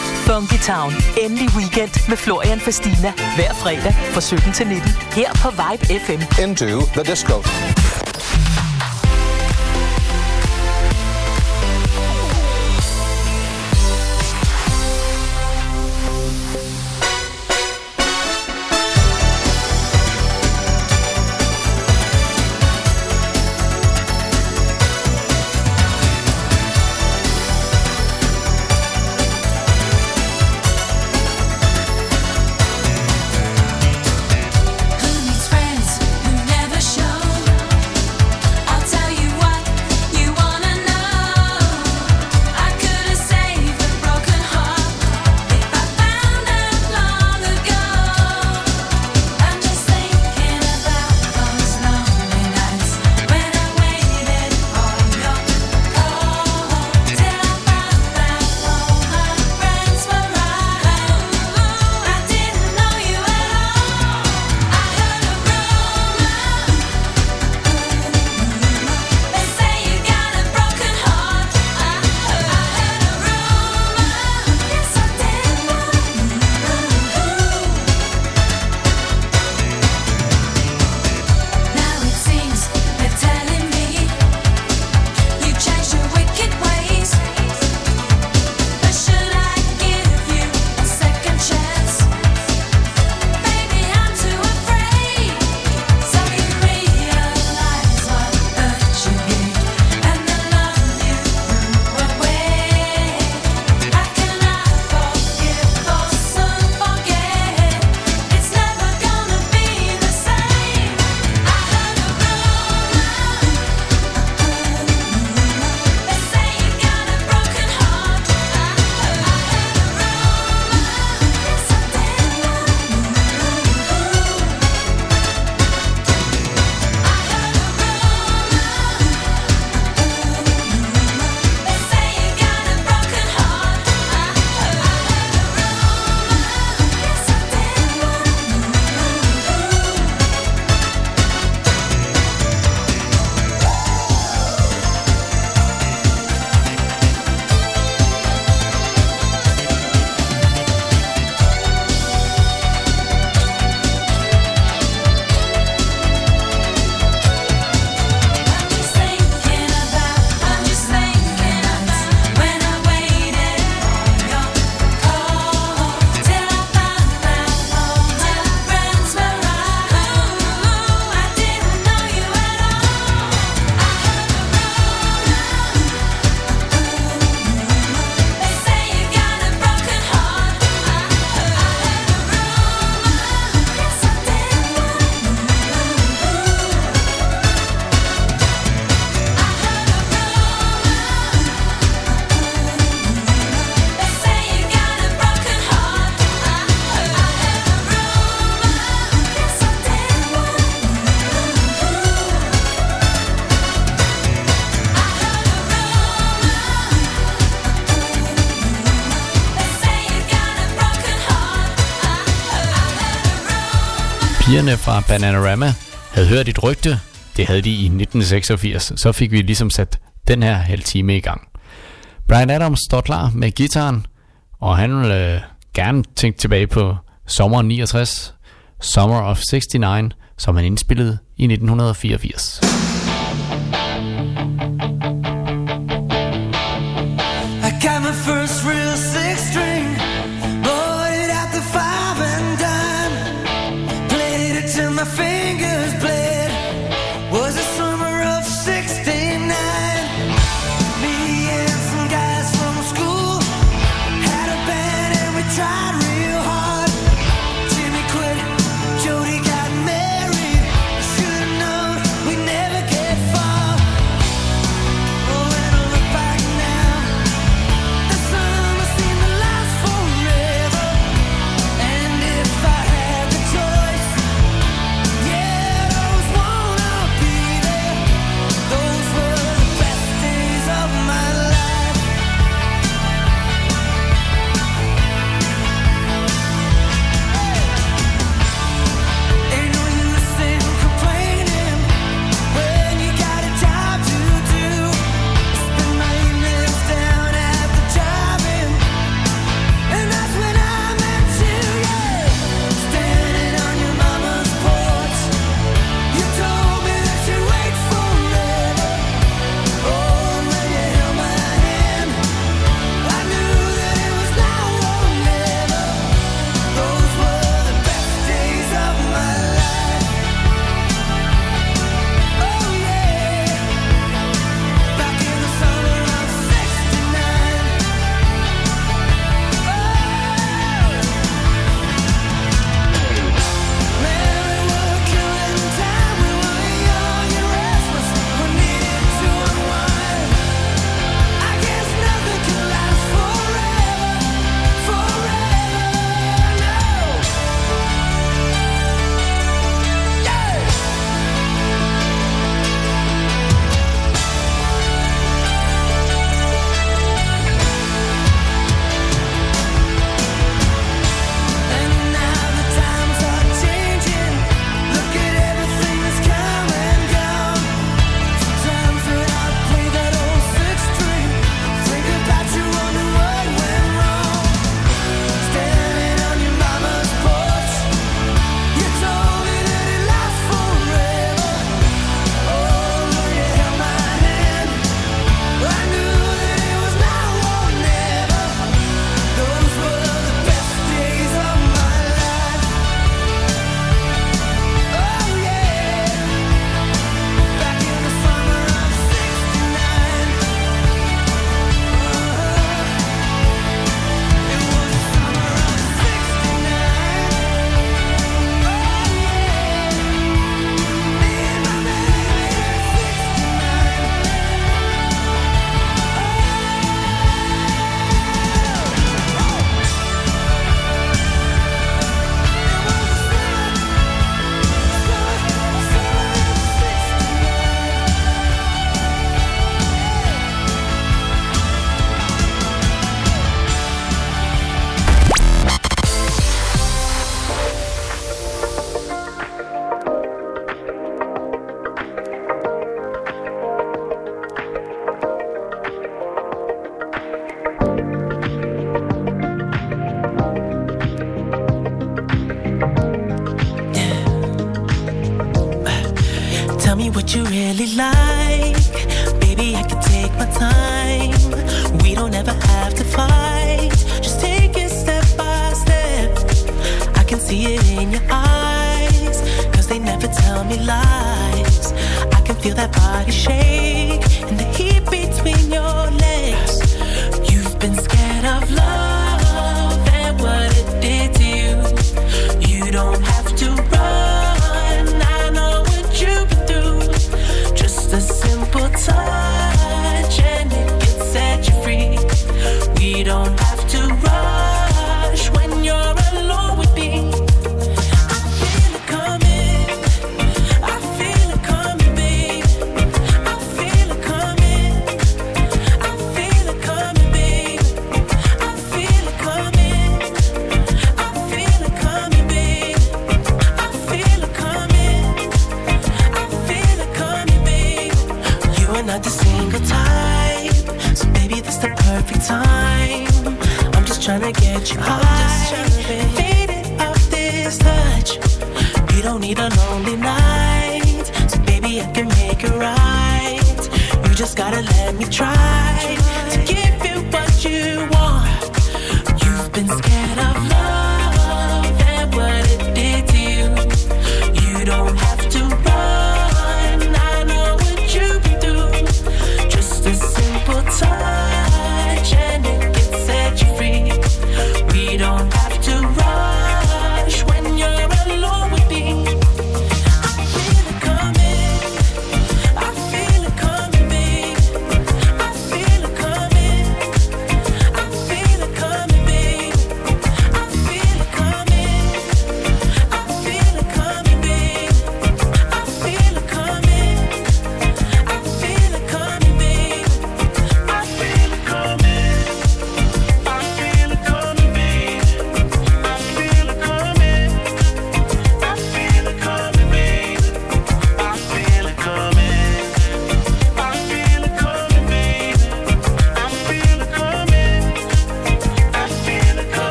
Funky Town. Endelig weekend med Florian Fastina. Hver fredag fra 17 til 19. Her på Vibe FM. Into the disco. pigerne fra Bananarama havde hørt et rygte. Det havde de i 1986. Så fik vi ligesom sat den her halv time i gang. Brian Adams står klar med gitaren, og han vil øh, gerne tænke tilbage på sommeren 69, Summer of 69, som han indspillede i 1984.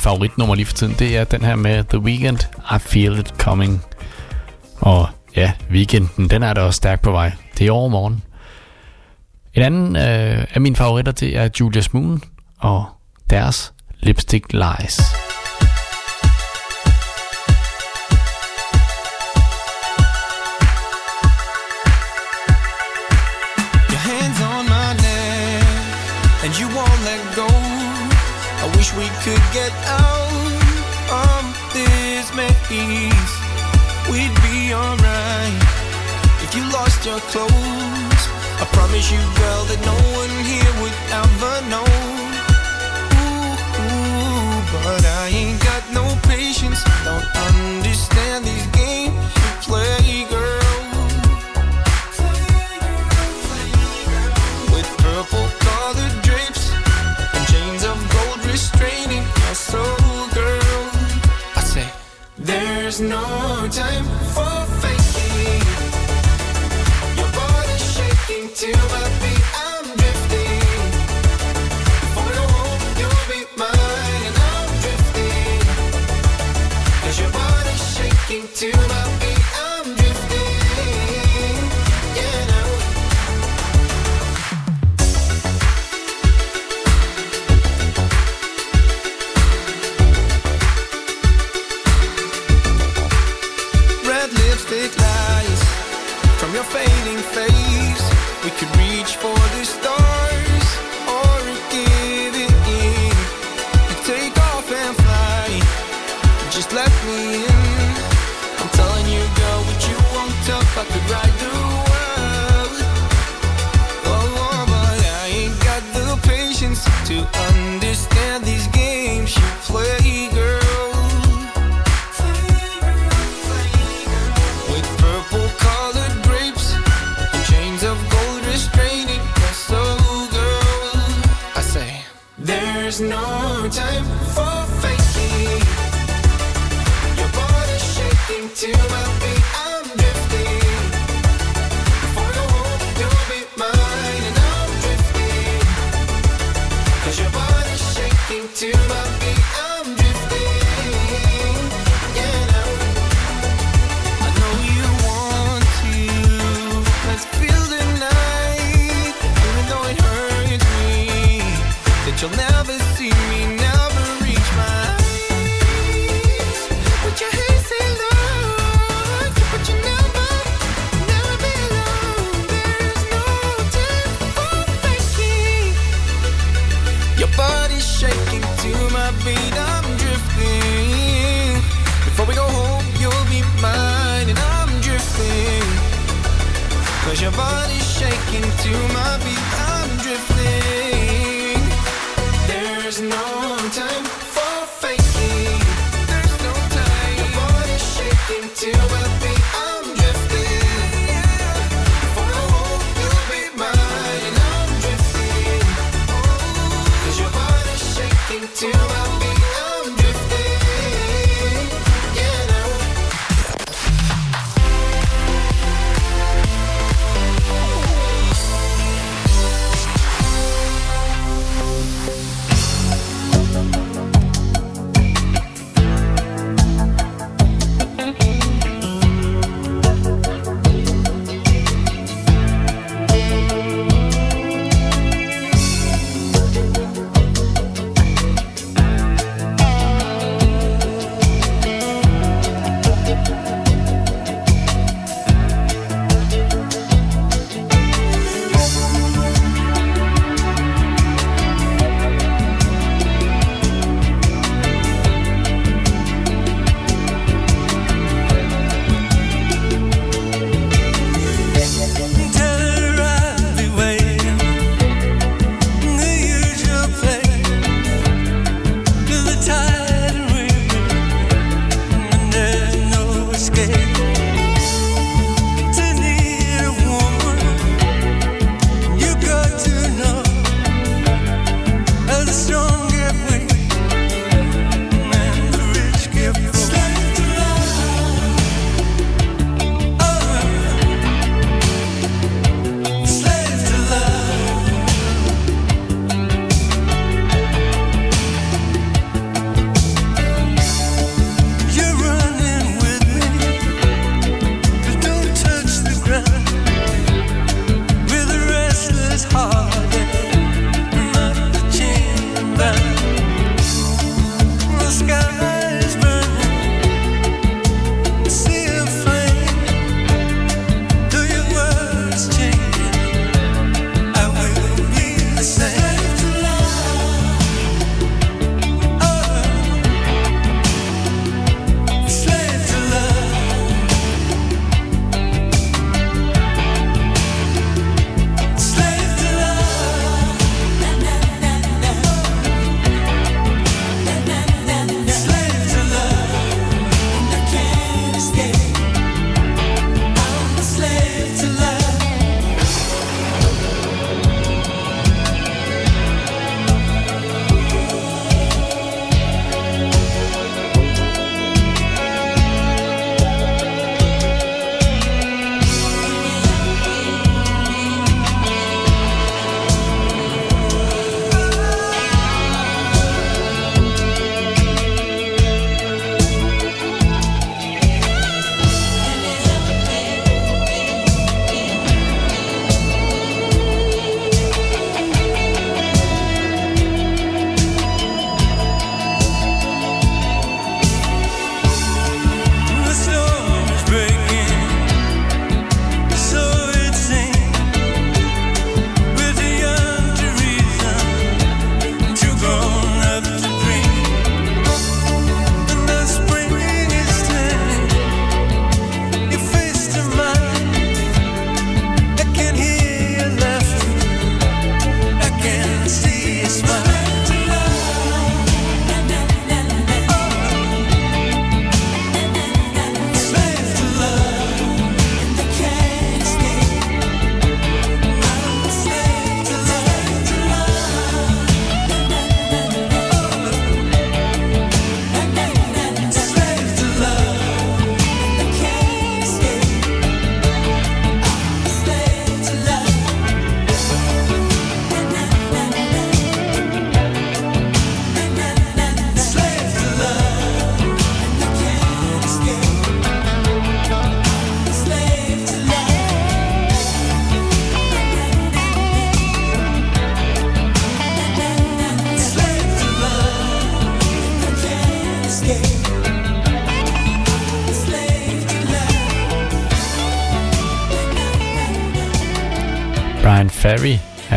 favoritnummer lige for tiden, det er den her med The Weeknd, I Feel It Coming. Og ja, weekenden, den er da også stærkt på vej. Det er overmorgen. En anden øh, af mine favoritter, det er Julia Moon og deres Lipstick Lies. could get a. I promise you, girl, that no one here would ever know. Ooh, ooh, but I ain't got no patience, don't understand.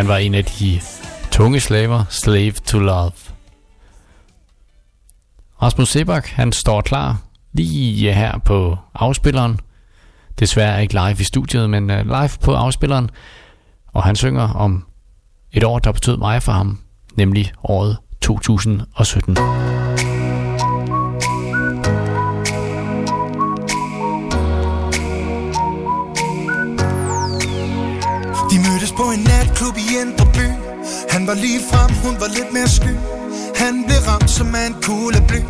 Han var en af de tunge slaver, Slave to Love. Rasmus Sebak, han står klar lige her på afspilleren. Desværre ikke live i studiet, men øh, live på afspilleren. Og han synger om et år, der betød meget for ham, nemlig året 2017. var lige frem, hun var lidt mere sky. Han blev ramt som en kugle bly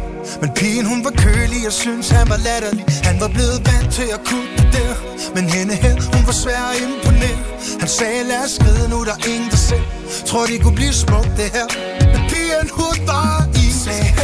Men pigen hun var kølig, jeg synes han var latterlig. Han var blevet vant til at kunne det der Men hende her, hun var svær at imponere. Han sagde, lad os skride, nu er der ingen der ser. Tror de kunne blive smukt det her. Men pigen hun var i Sagde,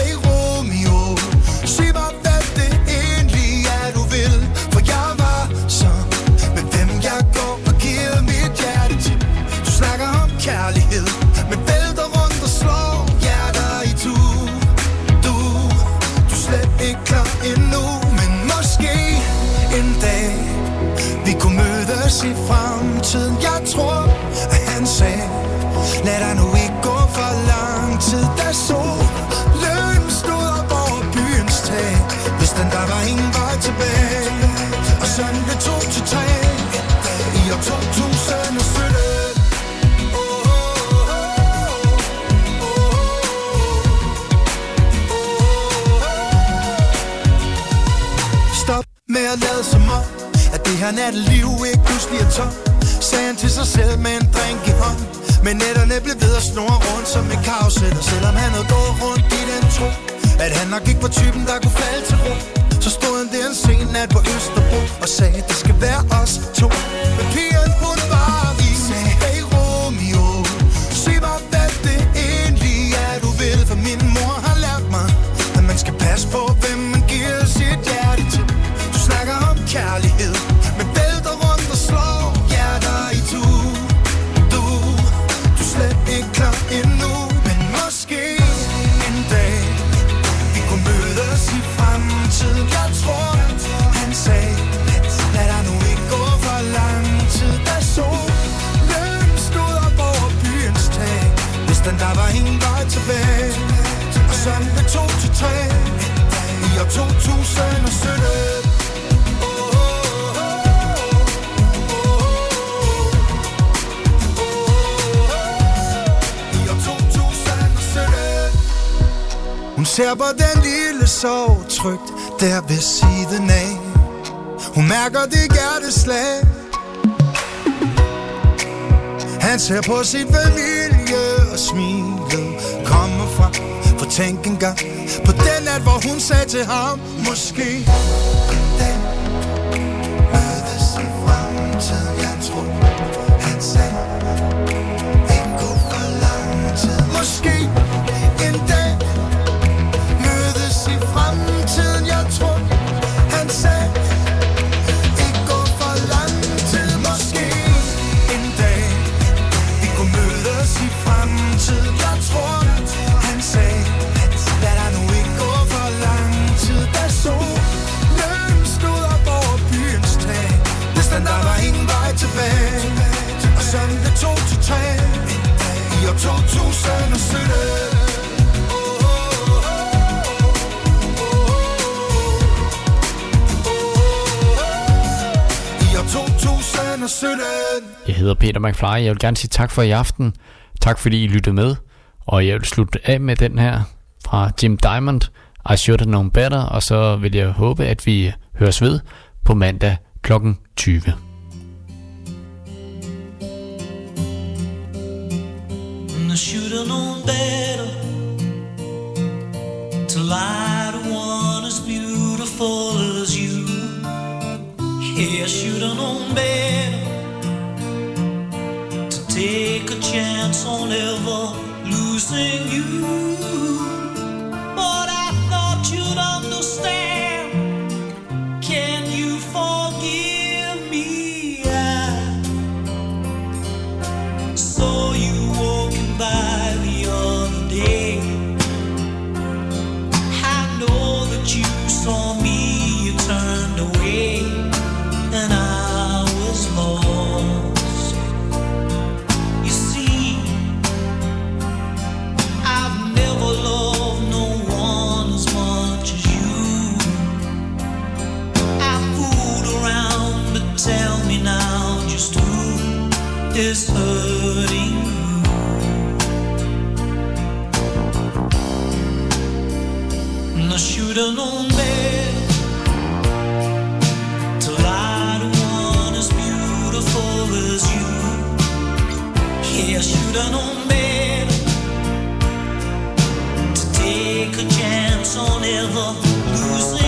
trygt der ved siden af. Hun mærker det hjerteslag. Han ser på sin familie og smilet kommer fra For tænk engang på den nat, hvor hun sagde til ham Måske 2017 Jeg hedder Peter McFly. Jeg vil gerne sige tak for i aften. Tak fordi I lyttede med. Og jeg vil slutte af med den her fra Jim Diamond. I should have known better. Og så vil jeg håbe, at vi høres ved på mandag kl. 20. And I should have known better to lie to one as beautiful as you. Yeah, I should have known better take a chance on ever losing you. is hurting. And I should have known better. To lie to one as beautiful as you. Yeah, I should have known better. To take a chance on ever losing